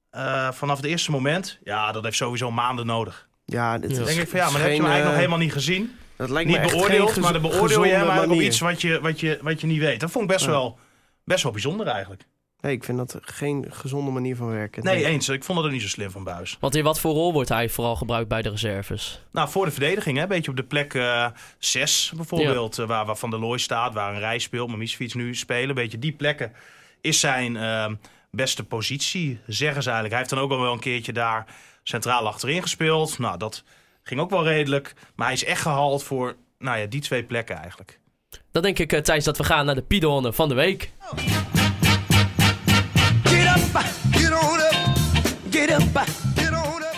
eh, vanaf het eerste moment, ja, dat heeft sowieso maanden nodig. Ja, dit Ja. is Dan denk ik van ja, maar dat heb je hem eigenlijk nog eh, helemaal niet gezien. Dat lijkt me Niet beoordeeld, maar dan beoordeel je hem eigenlijk op iets wat je, wat, je, wat je niet weet. Dat vond ik best, Ja. wel, best wel bijzonder eigenlijk. Nee, ik vind dat geen gezonde manier van werken. Nee, eens. Ik vond het ook niet zo slim van Buis. Want in wat voor rol wordt hij vooral gebruikt bij de reserves? Nou, voor de verdediging, hè, een beetje op de plek 6 bijvoorbeeld, eh, waar, waar Van der Looy staat, waar een rij speelt, maar Misfiets nu spelen. Een beetje die plekken is zijn eh, beste positie, zeggen ze eigenlijk. Hij heeft dan ook al wel een keertje daar centraal achterin gespeeld. Nou, dat ging ook wel redelijk. Maar hij is echt gehaald voor nou ja, die twee plekken eigenlijk. Dan denk ik, eh, Thijs, dat we gaan naar de Pidonne van de week. Get up, get on up, get up, get on up.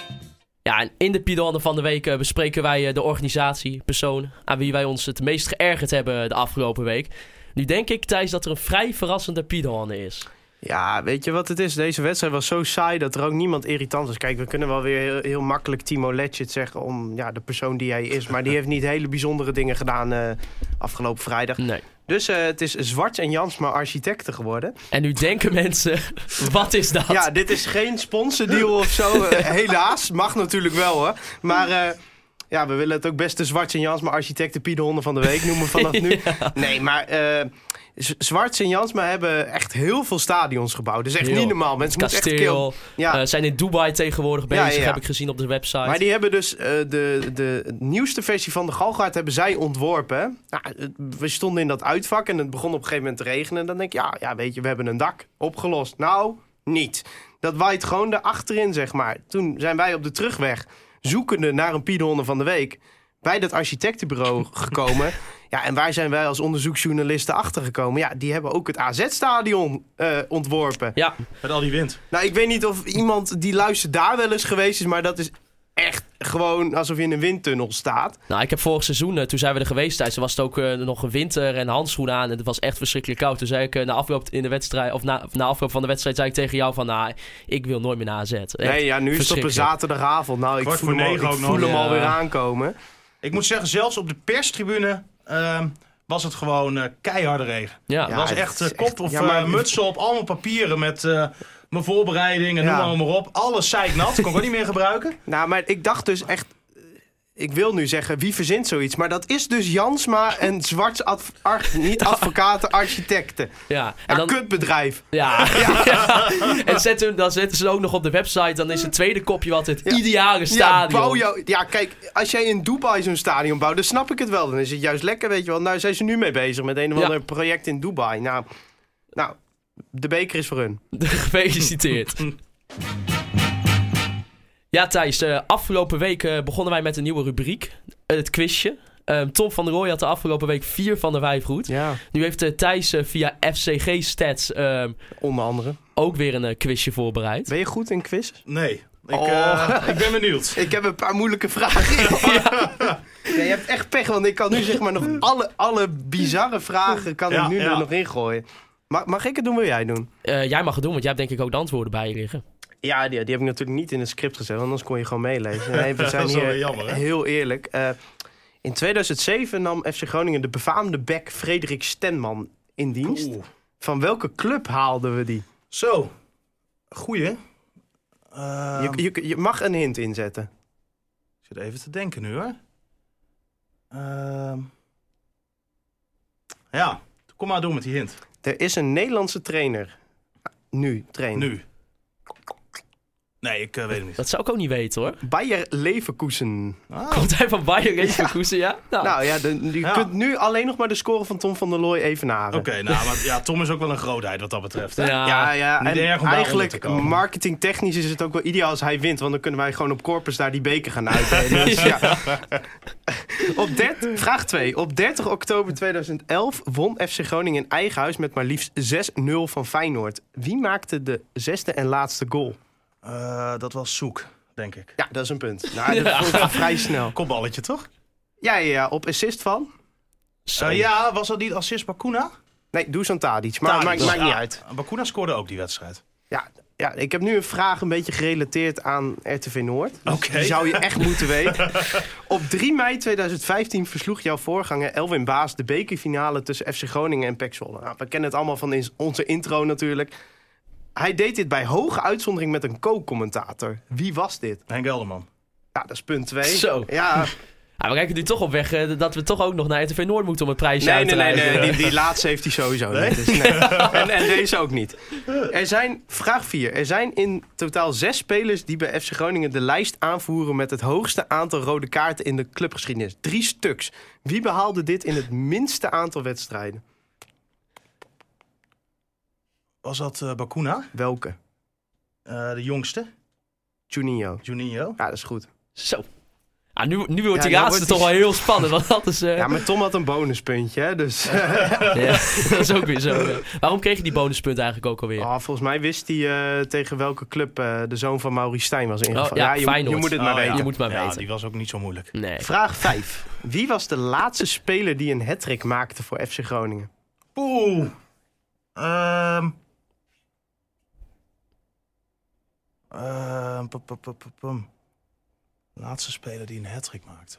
Ja, en in de Piedelhande van de week eh, bespreken wij eh, de organisatie, persoon aan wie wij ons het meest geërgerd hebben de afgelopen week. Nu denk ik, Thijs, dat er een vrij verrassende Piedelhande is. Ja, weet je wat het is? Deze wedstrijd was zo saai dat er ook niemand irritant was. Kijk, we kunnen wel weer heel, heel makkelijk Timo Letchit zeggen om ja, de persoon die hij is. Maar die heeft niet hele bijzondere dingen gedaan eh, afgelopen vrijdag. Nee. Dus eh, het is Zwart en Jansma architecten geworden. En nu denken mensen, wat is dat? Ja, dit is geen sponsordeal of zo. eh, helaas, mag natuurlijk wel hoor. Maar ja, we willen het ook best de Zwart en Jansma architecten Piedehonden van de week noemen vanaf nu. Nee, maar Zwarts en Jansma hebben echt heel veel stadions gebouwd. Dat is echt Heel. niet normaal. Mensen echt Kasteel, kil- Ja. eh, zijn in Dubai tegenwoordig bezig, Ja, ja, ja. heb ik gezien op de website. Maar die hebben dus eh, de, de nieuwste versie van de Galgaard hebben zij ontworpen. Nou, we stonden in dat uitvak en het begon op een gegeven moment te regenen. En dan denk je, ja, ja, weet je, we hebben een dak opgelost. Nou, niet. Dat waait gewoon erachterin, zeg maar. Toen zijn wij op de terugweg zoekende naar een Piedhonden van de week bij dat architectenbureau gekomen. Ja, en waar zijn wij als onderzoeksjournalisten achtergekomen? Ja, die hebben ook het AZ-stadion eh, ontworpen. Ja, Met al die wind. Nou, ik weet niet of iemand die luistert daar wel eens geweest is, maar dat is echt gewoon alsof je in een windtunnel staat. nou ik heb vorig seizoen, eh, toen zijn we er geweest er was het ook eh, nog een winter en handschoenen aan en het was echt verschrikkelijk koud. Toen zei ik na afloop in de wedstrijd, of na, na afloop van de wedstrijd, zei ik tegen jou van, nou, ik wil nooit meer naar AZ. Echt nee, ja, nu is het op een zaterdagavond. Nou, ik Kwart voel voor hem, al, ik voel hem alweer aankomen. Ik moet zeggen, zelfs op de perstribune ehm, was het gewoon eh, keiharde regen. Ja, Het Ja, was echt eh, kop echt- of ja, maar- eh, mutsen op, allemaal papieren met eh, mijn voorbereiding en Ja. noem maar, maar op. Alles zeiknat, kon ik ook niet meer gebruiken. Nou, maar ik dacht dus echt... Ik wil nu zeggen, wie verzint zoiets? Maar dat is dus Jansma en Zwarts adv- ar- niet advocaten, architecten. ja. En dan, kutbedrijf. ja, ja. En zetten, dan zetten ze ook nog op de website, dan is het tweede kopje wat het ideale Ja, stadion. bouw jou, ja, kijk, als jij in Dubai zo'n stadion bouwt, dan snap ik het wel. Dan is het juist lekker, weet je wel. Nou zijn ze nu mee bezig met een of Ja. ander project in Dubai. Nou, nou, de beker is voor hun. Gefeliciteerd. Ja, Thijs, eh, afgelopen week eh, begonnen wij met een nieuwe rubriek. eh, het quizje. Ehm, Tom van der Rooij had de afgelopen week vier van de vijf goed. Ja, Nu heeft Thijs via FCG Stats ehm, onder andere. ook weer een quizje voorbereid. Ben je goed in quiz? Nee, ik, Oh. eh, ik ben benieuwd. Ik heb een paar moeilijke vragen. ja. je hebt echt pech, want ik kan nu zeg maar nog alle, alle bizarre vragen kan Ja, ik nu ja. er nog ingooien. Mag, mag ik het doen, wil jij doen? Eh, jij mag het doen, want jij hebt denk ik ook de antwoorden bij je liggen. Ja, die, die heb ik natuurlijk niet in het script gezet, want anders kon je gewoon meelezen. Nee, we zijn Dat is wel hier jammer, hè? heel eerlijk. Eh, in 2007 nam FC Groningen de befaamde back Frederik Stenman in dienst. Oeh. Van welke club haalden we die? Zo, goeie. Ehm, Je, je, je mag een hint inzetten. Ik zit even te denken nu hoor. Ehm, ja, kom maar door met die hint. Er is een Nederlandse trainer. Nu, trainer. Nu. Nee, ik eh, weet het niet. Dat zou ik ook niet weten hoor. Bayer Leverkusen. Ah, Komt hij van Bayern Leverkusen, ja? Nou, Nou ja, de, je Ja. kunt nu alleen nog maar de score van Tom van der Looy evenaren. Oké, nou, maar ja, Tom is ook wel een grootheid wat dat betreft. Hè? ja, Ja, ja. Niet En erg om daaronder te eigenlijk komen. marketingtechnisch is het ook wel ideaal als hij wint. Want dan kunnen wij gewoon op Corpus daar die beker gaan uitdelen. Dus ja. op 30 vraag 2. Op 30 oktober 2011 won FC Groningen in eigen huis met maar liefst 6-0 van Feyenoord. Wie maakte de zesde en laatste goal? Eh, dat was zoek, denk ik. Ja, dat is een punt. Nou, dat vond ik vrij snel. Kopballetje, toch? Ja, ja, ja, op assist van? Zo. Eh, ja, was dat niet assist Bakuna? Nee, Dusan Tadic. Maar Tadic. maakt, maakt niet Ja, uit. Bakuna scoorde ook die wedstrijd. Ja, ja, ik heb nu een vraag een beetje gerelateerd aan RTV Noord. Dus Oké. Die zou je echt moeten weten. Op 3 mei 2015 versloeg jouw voorganger Elwin Baas de bekerfinale tussen FC Groningen en PEC Zwolle. Nou, we kennen het allemaal van onze intro natuurlijk. Hij deed dit bij hoge uitzondering met een co-commentator. Wie was dit? Henk Elderman. Ja, dat is punt 2. Zo. Ja, Ah, we kijken nu toch op weg eh, dat we toch ook nog naar RTV Noord moeten om het prijsje nee, uit te nee, nee, nee die, die laatste heeft hij sowieso Nee? niet. Dus nee. En, en deze ook niet. Er zijn, vraag 4. Er zijn in totaal zes spelers die bij FC Groningen de lijst aanvoeren met het hoogste aantal rode kaarten in de clubgeschiedenis. Drie stuks. Wie behaalde dit in het minste aantal wedstrijden? Was dat eh, Bakuna? Welke? Eh, de jongste? Juninho. Juninho? Ja, dat is goed. Zo. Ah, nu, nu wordt Ja, die nou laatste wordt toch die- wel heel spannend. Want dat is, eh, Ja, maar Tom had een bonuspuntje, hè? Dus ja, dat is ook weer zo. ja. Waarom kreeg je die bonuspunten eigenlijk ook alweer? oh, volgens mij wist hij eh, tegen welke club eh, de zoon van Maurice Stijn was ingevallen. Oh, ja, je, je moet het Oh, maar ja. weten. Je moet maar ja, weten. die was ook niet zo moeilijk. Nee. Vraag 5. Wie was de laatste speler die een hat maakte voor FC Groningen? Oeh. Ehm. Ehm, pum, pum, pum, pum, pum. Laatste speler die een hat maakte.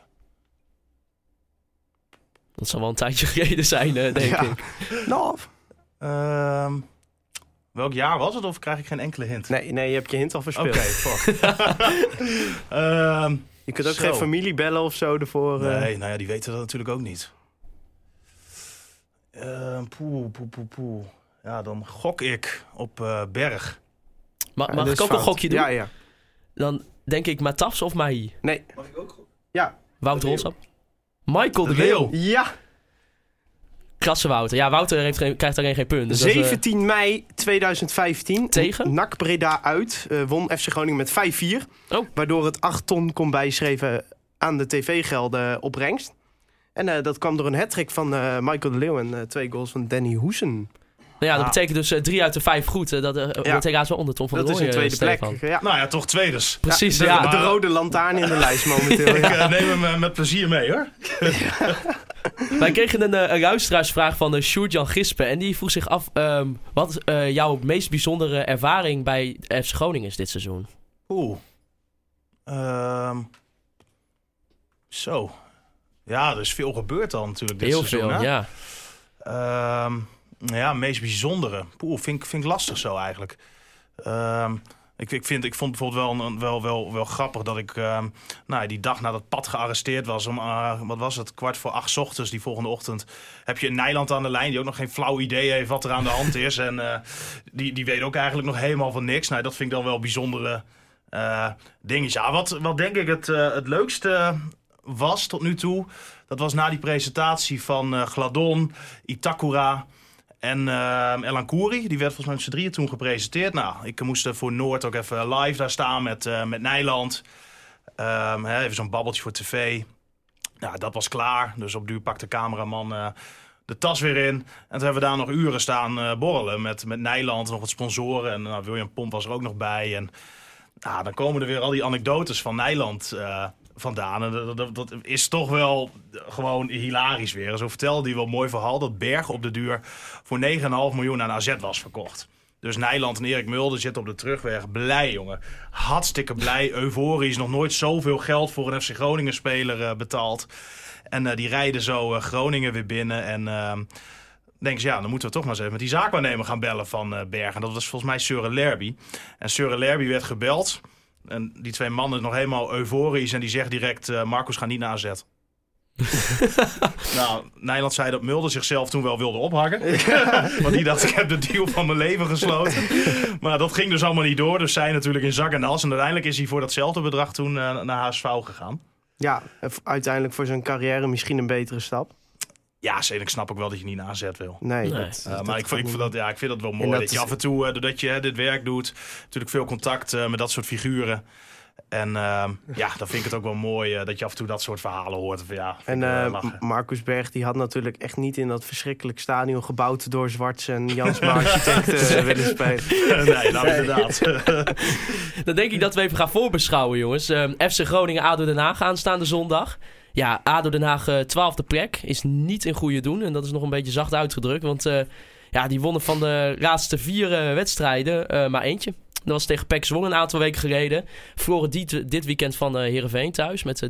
Dat zal wel een tijdje geleden zijn, eh, denk Ja. ik. Nou, Ehm, welk jaar was het of krijg ik geen enkele hint? nee, nee, je hebt je hint al Oké, verspeeld. fuck. Ehm, Je kunt ook Zo. geen familie bellen of zo ervoor. eh. nee, nou ja, die weten dat natuurlijk ook niet. Ehm, poeh, poeh, poeh, poeh. Ja, dan gok ik op eh, Berg. Ma- mag dat ik ook een gokje doen? Ja, ja. Dan denk ik Matas of Mahi. Nee. Ja. Wout Ronsap. Michael de De Leeuw. Ja. Krasse Wouter. Ja, Wouter heeft geen, krijgt alleen geen punt. Dus dat is, eh, 17 mei 2015. Tegen? NAC Breda uit. eh, won FC Groningen met 5-4. Oh. Waardoor het 8 ton kon bijschreven aan de tv-gelden opbrengst. En eh, dat kwam door een hat van eh, Michael de Leeuw en eh, twee goals van Danny Hoesen. Nou ja, dat Ah. betekent dus eh, drie uit de vijf goed. eh, dat uh, wordt helaas wel onder Tom van Dat is een tweede Stefan. plek. Ja. Nou ja, toch tweeders. Precies, de, ja. de rode lantaarn in de lijst momenteel. Ik Ja. eh, neem hem met plezier mee hoor. Wij kregen een, een luisteraarsvraag van uh, Sjoerd-Jan Gispen. En die vroeg zich af, ehm, wat jouw meest bijzondere ervaring bij FC Groningen is dit seizoen? Oeh. Ehm. zo. Ja, er is veel gebeurd dan natuurlijk dit Heel seizoen. veel, hè? ja. Ehm, nou ja, meest bijzondere. Poeh, vind, vind ik lastig zo eigenlijk. Ehm, ik, ik, vind, ik vond bijvoorbeeld wel, wel, wel, wel grappig dat ik ehm, nou, die dag nadat Pat gearresteerd was, om, eh, wat was het, kwart voor acht ochtends, die volgende ochtend, heb je een Nijland aan de lijn die ook nog geen flauw idee heeft wat er aan de hand is. En eh, die, die weet ook eigenlijk nog helemaal van niks. Nou, dat vind ik dan wel bijzondere eh dingetjes. Ja, wat, wat denk ik het, het leukste was tot nu toe, dat was na die presentatie van Gladon, Itakura en eh Elan. Die werd volgens mij met z'n drieën toen gepresenteerd. Nou, ik moest voor Noord ook even live daar staan met, eh, met Nijland. Ehm, hè, even zo'n babbeltje voor tv. Nou, dat was klaar. Dus op duur pakte de cameraman eh, de tas weer in. En toen hebben we daar nog uren staan eh, borrelen met, met Nijland. Nog wat sponsoren. En nou, William Pomp was er ook nog bij. En nou, dan komen er weer al die anekdotes van Nijland vandaan. En dat, is toch wel gewoon hilarisch weer. Zo vertelde hij wel mooi verhaal dat Berg op de duur voor 9,5 miljoen aan AZ was verkocht. Dus Nijland en Erik Mulder zitten op de terugweg. Blij, jongen. Hartstikke blij, euforisch. Nog nooit zoveel geld voor een FC Groningen speler eh, betaald. En eh, die rijden zo eh, Groningen weer binnen. En ehm denken ze, ja, dan moeten we toch maar eens even met die zaakwaarnemer gaan bellen van eh Berg. En dat was volgens mij Søren Lerby. En Søren Lerby werd gebeld. En die twee mannen nog helemaal euforisch. En die zegt direct, eh Marcus gaat niet naar AZ. nou, Nijland zei dat Mulder zichzelf toen wel wilde ophangen. Want die dacht, ik heb de deal van mijn leven gesloten. maar dat ging dus allemaal niet door. Dus zij natuurlijk in zak en as. En uiteindelijk is hij voor datzelfde bedrag toen eh, naar HSV gegaan. Ja, uiteindelijk voor zijn carrière misschien een betere stap. Ja, zeker snap ik wel dat je niet naar AZ wil. Nee, Nee. dat- Uh, dat maar ik, vind- ik, vind dat, ja, ik vind dat wel mooi. dat dat, je is- af en toe, eh, doordat je hè, dit werk doet, natuurlijk veel contact eh, met dat soort figuren. En ehm, ja, dan vind ik het ook wel mooi eh, dat je af en toe dat soort verhalen hoort. Van, ja, En ik eh. Marcus Berg die had natuurlijk echt niet in dat verschrikkelijk stadion gebouwd door Zwarts en Jansma architecten willen spelen. nee, nou inderdaad. Dan denk ik dat we even gaan voorbeschouwen, jongens. Ehm, FC Groningen, ADO Den Haag aanstaande zondag. Ja, ADO Den Haag, eh, twaalfde plek. Is niet in goede doen. En dat is nog een beetje zacht uitgedrukt. Want eh, ja, die wonnen van de laatste vier eh, wedstrijden maar eentje. Dat was tegen PEC Zwolle een aantal weken geleden. Verloren dit, dit weekend van eh Heerenveen thuis met eh,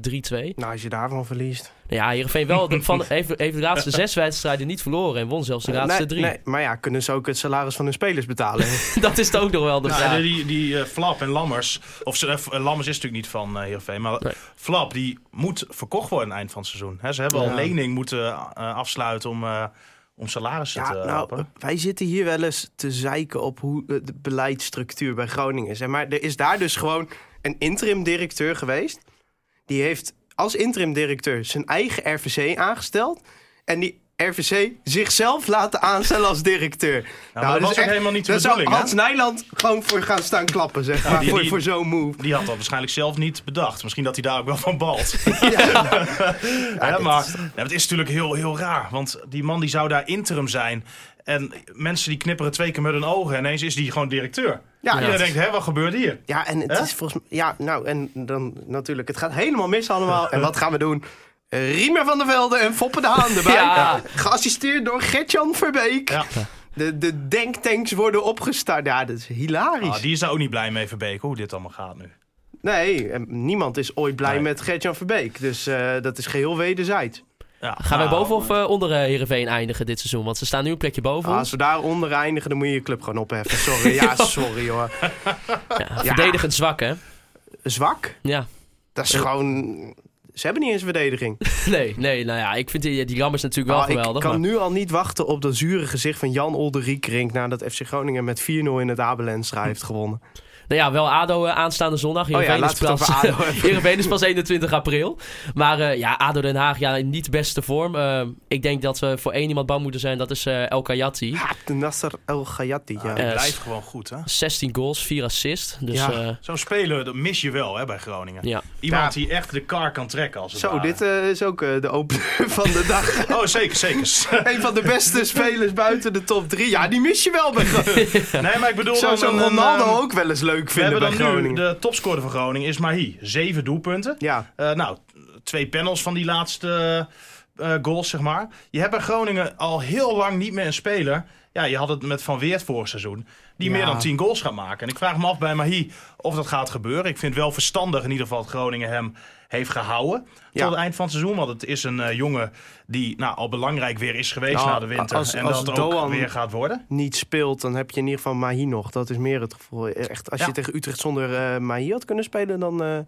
3-2. Nou, als je daarvan verliest. Nou ja, Heerenveen wel van, heeft, heeft de laatste zes wedstrijden niet verloren. En won zelfs de laatste nee, drie. nee, maar ja, kunnen ze ook het salaris van hun spelers betalen? Dat is het ook nog wel de Nou, vraag. die die eh, Flap en Lammers, of eh, Lammers is natuurlijk niet van eh Heerenveen, maar Nee. Flap die moet verkocht worden aan het eind van het seizoen. Hè, ze hebben al Ja. een lening moeten eh, afsluiten om, eh om salarissen ja, te nou, helpen. wij zitten hier wel eens te zeiken op hoe de beleidsstructuur bij Groningen is. Maar er is daar dus gewoon een interim directeur geweest. Die heeft als interim directeur zijn eigen RVC aangesteld. En die RVC zichzelf laten aanstellen als directeur. maar dat is was ook helemaal niet de daar bedoeling, hè? Hans Nijland gewoon voor gaan staan klappen, zeg maar, die- voor, die- voor zo'n move. Die had dat waarschijnlijk zelf niet bedacht. Misschien dat hij daar ook wel van balt. Ja, maar ja, het is natuurlijk heel, heel raar. Want die man die zou daar interim zijn. En mensen die knipperen twee keer met hun ogen. En ineens is die gewoon directeur. Ja, Iedereen ja. denkt, hè, wat gebeurt hier? Ja, en het is volgens mij... Ja, nou, en dan natuurlijk, het gaat helemaal mis allemaal. En wat gaan we doen? Eh, Riemer van der Velde en Foppe de Haan erbij. Ja. Geassisteerd door Gertjan Verbeek. Ja. De, de denktanks worden opgestart. Ja, dat is hilarisch. Ah, die is daar ook niet blij mee, Verbeek, hoe dit allemaal gaat nu. Nee, niemand is ooit blij Nee. met Gertjan Verbeek. Dus eh, dat is geheel wederzijds. Ja, Gaan wij nou, boven of eh, onder eh, Heerenveen eindigen dit seizoen? Want ze staan nu een plekje boven Ah, ons. als we daaronder eindigen, dan moet je je club gewoon opheffen. Sorry, ja, sorry hoor. Ja, verdedigend zwak, hè? Zwak? Ja. Dat is gewoon... Ze hebben niet eens verdediging. Nee, nee, nou ja, ik vind die, die Lammers natuurlijk wel ik geweldig. kan maar- nu al niet wachten op dat zure gezicht van Jan Olderiekrink... nadat FC Groningen met 4-0 in het Abelenstra heeft gewonnen. Nou ja, wel ADO eh, aanstaande zondag. Oh ja, Heerenveen we is pas-. Heerenveen is pas 21 april. Maar eh, ja, ADO Den Haag, ja, in niet de beste vorm. Eh, ik denk dat we voor één iemand bang moeten zijn. Dat is eh El Kayati. Nasser El Gayati, ja. Die Eh, blijft gewoon goed, hè? 16 goals, 4 assists. Dus Ja. ja, Zo'n speler, dat mis je wel, hè, bij Groningen. ja. Iemand Ja. die echt de kar kan trekken, als het Zo, ware. dit is ook eh, de opener van de dag. Oh, zeker, zeker. een van de beste spelers buiten de top 3. Ja, die mis je wel bij Groningen. nee, maar ik bedoel... Zou zo'n een, Ronaldo ehm, ook wel eens leuk We vinden hebben bij dan nu, Groningen. de topscorer van Groningen is Mahi. Zeven doelpunten. Ja, Eh, nou, twee panels van die laatste eh, goals, zeg maar. Je hebt bij Groningen al heel lang niet meer een speler. Ja, je had het met Van Weert vorig seizoen. Die Ja. meer dan 10 goals gaat maken. En ik vraag me af bij Mahi of dat gaat gebeuren. Ik vind wel verstandig in ieder geval dat Groningen hem heeft gehouden. Ja. Tot het eind van het seizoen. Want het is een eh, jongen die nou, al belangrijk weer is geweest Nou, na de winter. als- en als dat ook Doan- weer gaat worden. niet speelt, dan heb je in ieder geval Mahi nog. Dat is meer het gevoel. Echt, als Ja. je tegen Utrecht zonder eh Mahi had kunnen spelen, dan, eh,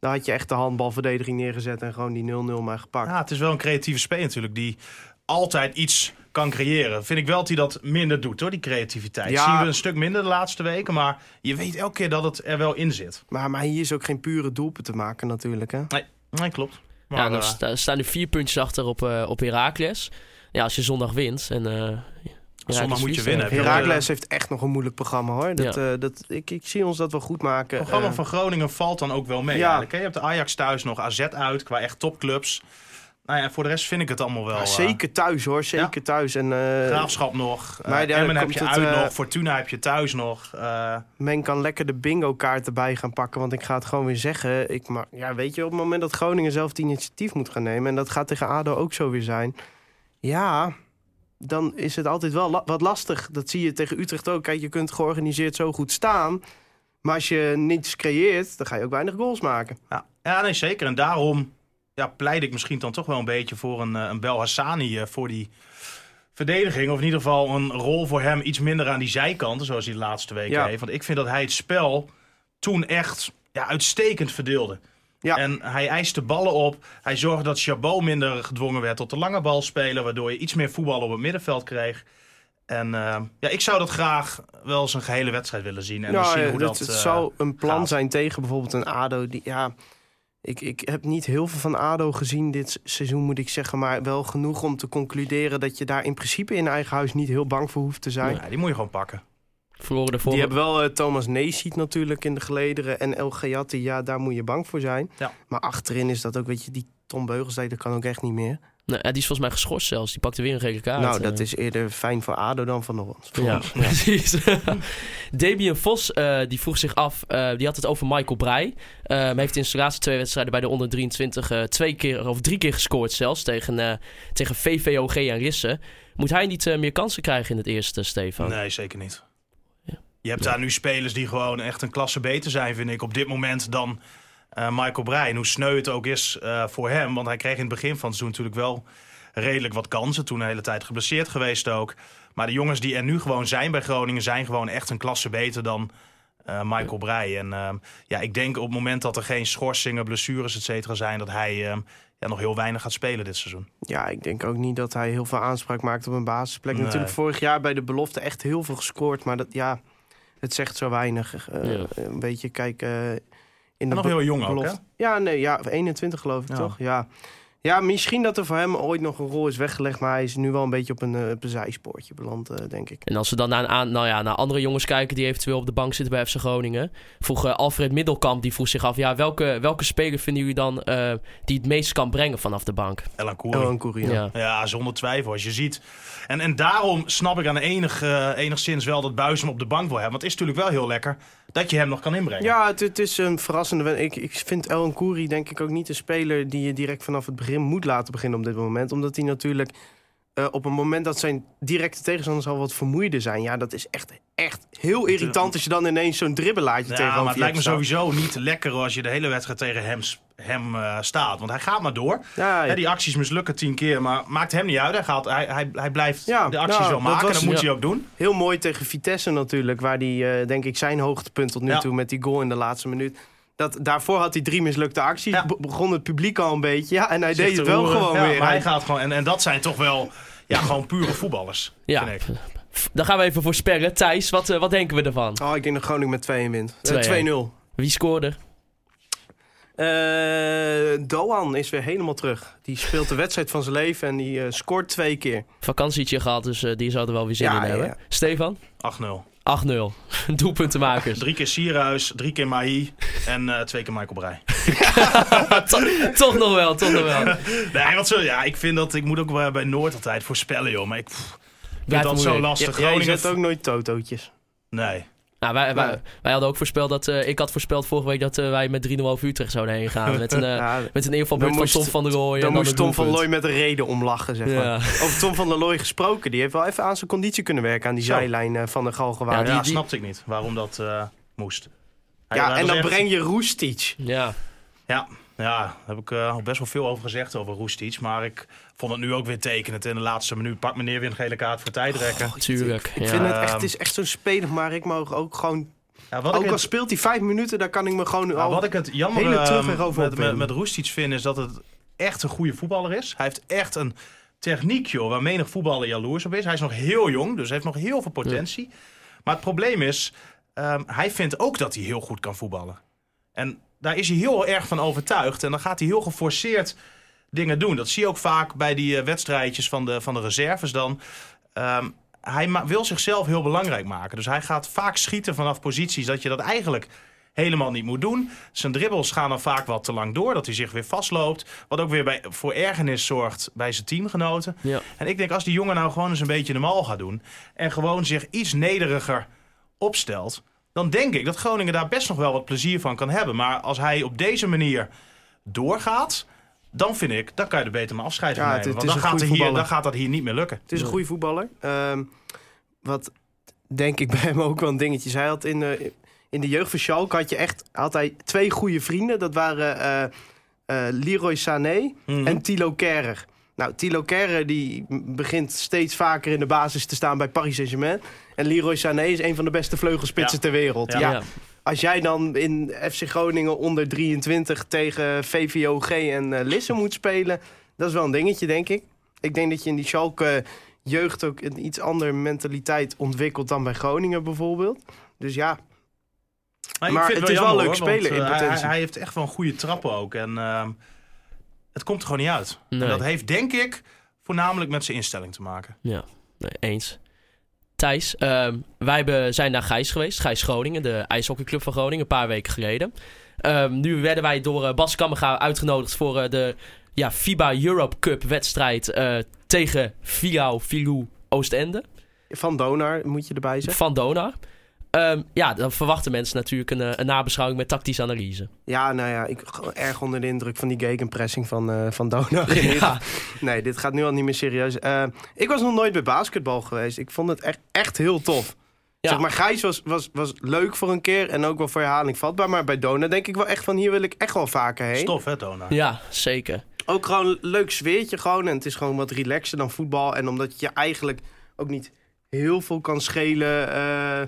dan had je echt de handbalverdediging neergezet en gewoon die 0-0 maar gepakt. Ja, het is wel een creatieve speler natuurlijk. Die altijd iets kan creëren. Vind ik wel dat hij dat minder doet hoor, die creativiteit. Ja. Zien we een stuk minder de laatste weken. Maar je weet elke keer dat het er wel in zit. Maar Mahi is ook geen pure doelpunt te maken natuurlijk. Hè? Nee, nee klopt. Maar, ja, dan eh, sta- staan nu vier puntjes achter op, eh op Heracles. Ja, als je zondag wint. En, eh, Heracles Zondag moet je winnen. Heracles heeft echt nog een moeilijk programma hoor. Dat, Ja. eh, dat, ik, ik zie ons dat wel goed maken. Het programma van Groningen valt dan ook wel mee. Ja. Je hebt de Ajax thuis nog, AZ uit, qua echt topclubs. Nou ja, voor de rest vind ik het allemaal wel... ja, eh, zeker thuis hoor, zeker thuis. En, eh, Graafschap nog. Maar daar Emmen heb je het, uit eh, nog. Fortuna heb je thuis nog. Eh, Men kan lekker de bingo kaart erbij gaan pakken. Want ik ga het gewoon weer zeggen. Ik maar, ja, weet je, op het moment dat Groningen zelf het initiatief moet gaan nemen. En dat gaat tegen ADO ook zo weer zijn. Ja, dan is het altijd wel la- wat lastig. Dat zie je tegen Utrecht ook. Kijk, je kunt georganiseerd zo goed staan. Maar als je niets creëert, dan ga je ook weinig goals maken. Ja, ja nee, zeker. En daarom ja, pleit ik misschien dan toch wel een beetje voor een, eh, een Bel Hassani eh, voor die verdediging. Of in ieder geval een rol voor hem iets minder aan die zijkanten, zoals hij de laatste weken Ja. heeft. Want ik vind dat hij het spel toen echt ja, uitstekend verdeelde. Ja. En hij eiste ballen op. Hij zorgde dat Chabot minder gedwongen werd tot de lange bal spelen. Waardoor je iets meer voetbal op het middenveld kreeg. En eh, ja, ik zou dat graag wel eens een gehele wedstrijd willen zien. En Nou, zien hoe dat, dat, het eh, zou een plan gaat. zijn tegen bijvoorbeeld een ADO. Die, ja, ik, ik heb niet heel veel van ADO gezien dit se- seizoen, moet ik zeggen. Maar wel genoeg om te concluderen dat je daar in principe in eigen huis niet heel bang voor hoeft te zijn. Ja, die moet je gewoon pakken. verloren de Die hebben wel eh, Thomas Neesiet natuurlijk in de gelederen. En El Gayati, ja, daar moet je bang voor zijn. Ja. Maar achterin is dat ook, weet je, die Tom Beugels, dat kan ook echt niet meer. Nee, die is volgens mij geschorst zelfs. Die pakte weer een gele kaart. nou, dat eh. is eerder fijn voor ADO dan voor ons. Ja, ons. precies. Damian Vos eh, die vroeg zich af, eh, die had het over Michael Breij. Eh, hij heeft in zijn laatste twee wedstrijden bij de onder 23 eh, twee keer of drie keer gescoord zelfs tegen, eh, tegen VVOG en Rissen. Moet hij niet eh, meer kansen krijgen in het eerste, Stefan? Nee, zeker niet. Ja. Je hebt daar nu spelers die gewoon echt een klasse beter zijn, vind ik, op dit moment dan eh, Michael Brein. Hoe sneu het ook is eh, voor hem. Want hij kreeg in het begin van het seizoen natuurlijk wel redelijk wat kansen. Toen een hele tijd geblesseerd geweest ook. Maar de jongens die er nu gewoon zijn bij Groningen zijn gewoon echt een klasse beter dan eh, Michael Breij. En eh, ja, ik denk op het moment dat er geen schorsingen, blessures, et cetera zijn, dat hij eh, ja, nog heel weinig gaat spelen dit seizoen. Ja, ik denk ook niet dat hij heel veel aanspraak maakt op een basisplek. Nee. Natuurlijk vorig jaar bij de belofte echt heel veel gescoord. Maar dat, ja, het zegt zo weinig. Ja. Een beetje, kijk... eh, in nog heel jong ook, hè? Ja, nee, ja, 21 geloof ik Ja. toch? Ja. Ja, misschien dat er voor hem ooit nog een rol is weggelegd, maar hij is nu wel een beetje op een, eh, op een zijspoortje beland, eh, denk ik. En als we dan naar, een aan- nou ja, naar andere jongens kijken die eventueel op de bank zitten bij FC Groningen. Vroeg eh, Alfred Middelkamp, die vroeg zich af, ja, welke, welke speler vinden jullie dan eh, die het meest kan brengen vanaf de bank? Elan Koeri. Ja. Ja, zonder twijfel. Als je ziet. En, en daarom snap ik aan de enig, enigszins wel dat Buis hem op de bank wil hebben. Want het is natuurlijk wel heel lekker dat je hem nog kan inbrengen. Ja, het, is een verrassende. wen- Ik, ik vind El Koeri denk ik ook niet een speler die je direct vanaf het begin moet laten beginnen op dit moment. Omdat hij natuurlijk eh, op een moment dat zijn directe tegenstanders al wat vermoeider zijn. Ja, dat is echt, echt heel irritant als je dan ineens zo'n dribbelaatje Ja, tegenover maar het lijkt me sowieso niet lekker als je de hele wedstrijd tegen hem, hem eh, staat. Want hij gaat maar door. Ja, die acties mislukken tien keer, maar maakt hem niet uit. Hij, gaat, hij, hij, hij blijft Ja, de acties nou, wel dat maken. was- dat moet hij ook doen. Heel mooi tegen Vitesse natuurlijk, waar hij eh, denk ik zijn hoogtepunt tot nu toe met die goal in de laatste minuut. Dat, daarvoor had hij drie mislukte acties. Ja. Begon het publiek al een beetje. Ja, en hij deed het wel roeren. gewoon Ja, weer. Maar hij Hij- gaat gewoon, en, en dat zijn toch wel ja, gewoon pure voetballers. Ja, vind ik. F- dan gaan we even voorspellen. Thijs, wat, eh, wat denken we ervan? Oh, ik denk dat Groningen met 2-1 wint. Eh, 2-1. 2-0. Wie scoorde? Eh, Doan is weer helemaal terug. Die speelt de wedstrijd van zijn leven en die eh, scoort twee keer. Vakantietje gehad, dus eh, die zou er wel weer zin Ja, in ja, hebben. ja. Stefan? 8-0. 8-0. Doelpuntenmakers. Drie keer Sierhuis, drie keer Mahi en eh, twee keer Michael Breij. To- toch nog wel, toch nog wel. Nee, wat zo, ja, ik vind dat ik moet ook bij bij Noord altijd voorspellen, joh. Maar ik pff, vind dat zo lastig. Ja, Groningen. zet ook nooit totootjes. Nee. Nou, wij, wij, wij hadden ook voorspeld dat... eh, ik had voorspeld vorige week dat eh, wij met 3-0 over Utrecht zouden heen gaan. Met een, eh, Ja, met een invalbeurt van Tom van der Rooij. dan moest een Tom van. Looy met een reden om lachen, zeg maar. Ja. Over Tom van der Looy gesproken. Die heeft wel even aan zijn conditie kunnen werken aan die zijlijn van de Galgenwaard. Ja, Ja, die- Ja, die- snapte ik niet waarom dat eh, moest. Hij- hij en dan echt- breng je Roestic. Ja. Ja, ja, daar heb ik eh, al best wel veel over gezegd over Roestic. Maar ik vond het nu ook weer tekenend. In de laatste minuut pakt meneer weer een gele kaart voor tijdrekken. Tuurlijk. Ik ja. vind het echt, Ehm, het is echt zo'n speler, maar ik mag ook gewoon... Ja, wat, ik Ook al het, speelt hij vijf minuten, dan kan ik me gewoon... nou, al- wat ik het jammer hele ehm, terug en over met, met, opwinden. met Roestic vind, is dat het echt een goede voetballer is. Hij heeft echt een techniek, joh, waar menig voetballer jaloers op is. Hij is nog heel jong, dus heeft nog heel veel potentie. Maar het probleem is, ehm, hij vindt ook dat hij heel goed kan voetballen. En daar is hij heel erg van overtuigd. En dan gaat hij heel geforceerd dingen doen. Dat zie je ook vaak bij die eh, wedstrijdjes van de, van de reserves dan. Ehm, hij wil zichzelf heel belangrijk maken. Dus hij gaat vaak schieten vanaf posities dat je dat eigenlijk helemaal niet moet doen. Zijn dribbels gaan dan vaak wat te lang door, dat hij zich weer vastloopt. Wat ook weer bij, voor ergernis zorgt bij zijn teamgenoten. Ja. En ik denk als die jongen nou gewoon eens een beetje de mal gaat doen... en gewoon zich iets nederiger opstelt... dan denk ik dat Groningen daar best nog wel wat plezier van kan hebben. Maar als hij op deze manier doorgaat... dan vind ik, dan kan je er beter maar afscheid van Ja, nemen. het- het Want dan gaat, er hier, dan gaat dat hier niet meer lukken. Het is een goede voetballer. Ehm, wat denk ik bij hem ook wel een dingetje. Hij had in de, in de jeugd van Schalke had je echt had hij twee goede vrienden. Dat waren eh, eh, Leroy Sané Mhm. en Thilo Kerrer. Nou, Thilo Kerrer die begint steeds vaker in de basis te staan bij Paris Saint-Germain. En Leroy Sané is een van de beste vleugelspitsen Ja. ter wereld. Ja. Ja. Als jij dan in FC Groningen onder 23 tegen VVOG en eh Lisse moet spelen... dat is wel een dingetje, denk ik. Ik denk dat je in die Schalke jeugd ook een iets andere mentaliteit ontwikkelt... dan bij Groningen bijvoorbeeld. Dus ja, Maar, het is wel jammer, leuk hoor, want, spelen in eh, hij- potentie. Hij, hij heeft echt wel een goede trappen ook. En ehm, het komt er gewoon niet uit. Nee. En dat heeft denk ik voornamelijk met zijn instelling te maken. Ja, nee, eens. Thijs, ehm, wij hebben, zijn naar Gijs geweest. Gijs Groningen, de ijshockeyclub van Groningen, een paar weken geleden. Ehm, nu werden wij door eh, Bas Kammerga uitgenodigd voor eh, de ja, FIBA Europe Cup wedstrijd eh, tegen Filau Filou Oostende van Donar moet je erbij zeggen. van Donar. Ehm, ja, dan verwachten mensen natuurlijk een, eh, een nabeschouwing met tactische analyse. Ja, nou ja, ik gewoon erg onder de indruk van die gegenpressing van, eh van Donar. Ja, Nee, dit gaat nu al niet meer serieus. Eh, ik was nog nooit bij basketbal geweest. Ik vond het echt, echt heel tof. Ja. Zeg maar, Gijs was, was, was leuk voor een keer en ook wel voor herhaling vatbaar. Maar bij Dona denk ik wel echt van hier wil ik echt wel vaker heen. Stof, hè, Tona? ja zeker. Ook gewoon een leuk sfeertje gewoon. En het is gewoon wat relaxer dan voetbal. En omdat je eigenlijk ook niet heel veel kan schelen eh,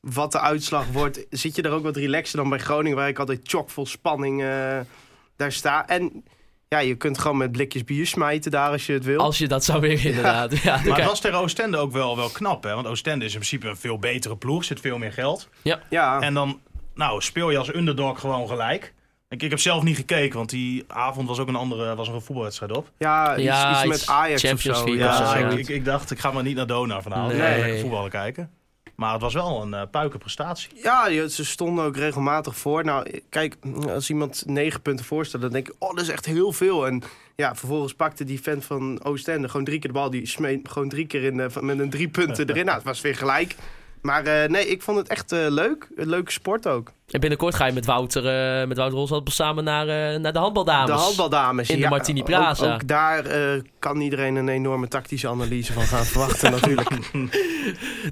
wat de uitslag wordt... zit je er ook wat relaxer dan bij Groningen... waar ik altijd chockvol spanning eh, daar sta. En ja, je kunt gewoon met blikjes bier smijten daar als je het wil. Als je dat zou willen, inderdaad. Ja, Maar het was tegen Oostende ook wel, wel knap, hè? Want Oostende is in principe een veel betere ploeg, zit veel meer geld. Ja, En dan nou, speel je als underdog gewoon gelijk. Ik, ik heb zelf niet gekeken, want die avond was ook een andere was een voetbalwedstrijd op. Ja, iets, Ja, iets iets met Ajax of Champions zo. League ja, of zo, Ja, ja. ik, dacht, ik ga maar niet naar Dona vanavond. Nee. Nee. Lekker voetballen kijken. Maar het was wel een uh, puikenprestatie. Ja, ze stonden ook regelmatig voor. Nou, kijk, als iemand negen punten voorstelt, dan denk ik, oh, dat is echt heel veel. En ja, vervolgens pakte die fan van Oostende gewoon drie keer de bal. Die smeet gewoon drie keer in, eh, met een drie punten erin. Nou, het was weer gelijk. Maar eh, nee, ik vond het echt eh, leuk. Een leuke sport ook. En binnenkort ga je met Wouter, eh met Wouter samen naar, naar de handbaldames. De handbaldames. In de ja, Martini ook- Plaza. Ook, daar eh, kan iedereen een enorme tactische analyse van gaan verwachten natuurlijk.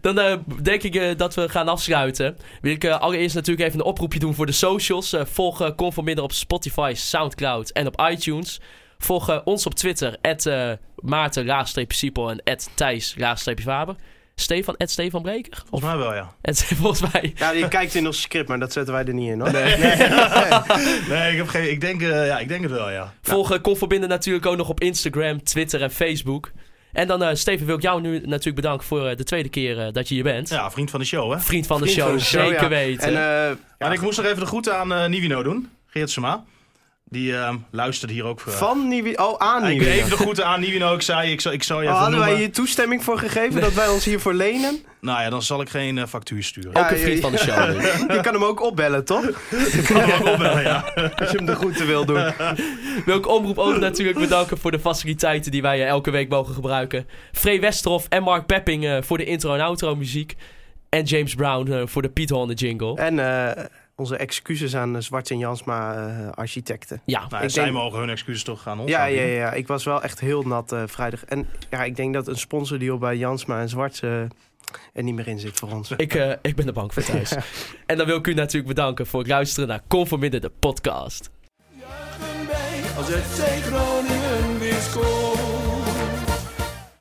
Dan denk ik dat we gaan afsluiten. Wil ik allereerst natuurlijk even een oproepje doen voor de socials. Volg uh, Conforminder op Spotify, Soundcloud en op iTunes. Volg ons op Twitter, at uh, Maarten-Siepel en at Thijs-Faber. Stefan, at Stefan Breker? Volgens mij wel, ja. En volgens mij... Ja, je kijkt in ons script, maar dat zetten wij er niet in hoor. Nee, ik, heb geen, ik, denk, uh, ja, ik denk het wel, ja. Volg uh, natuurlijk ook nog op Instagram, Twitter en Facebook. En dan, uh, Steven, wil ik jou nu natuurlijk bedanken voor uh, de tweede keer uh, dat je hier bent. Ja, vriend van de show, hè? Vriend van de, show, van de show, zeker ja. weten. En, uh, ja, ja, en ik moest nog even de groeten aan uh, Nivino doen, Geert Sema. Die uh, luisterde hier ook. Van Nivino? Oh, aan ik Nivino. even de groeten aan Nivino. Ik zei, ik zal, ik zal je oh, even hadden noemen. wij hier toestemming voor gegeven dat wij ons hiervoor lenen? Nou ja, dan zal ik geen uh, factuur sturen. ook een vriend van de show. Dus. je kan hem ook opbellen, toch? Ik kan hem ook opbellen, ja. Als je hem de groeten wil doen. Wil ik Omroep ook natuurlijk bedanken voor de faciliteiten die wij uh, elke week mogen gebruiken. Free Westerhof en Mark Pepping uh, voor de intro en outro muziek. En James Brown uh, voor de Piet Horn jingle. En uh, onze excuses aan Zwart en Jansma uh, architecten. Ja, nou, zij denk... mogen hun excuses toch aan ons ja, ja, ja, ik was wel echt heel nat uh, vrijdag. En ja, ik denk dat een sponsordeal bij Jansma en Zwart uh, er niet meer in zit voor ons. Ik, uh, ik ben er bang voor thuis. ja. En dan wil ik u natuurlijk bedanken voor het luisteren naar Conforminder, de podcast. Juichen wij als het Groningen weer scoort.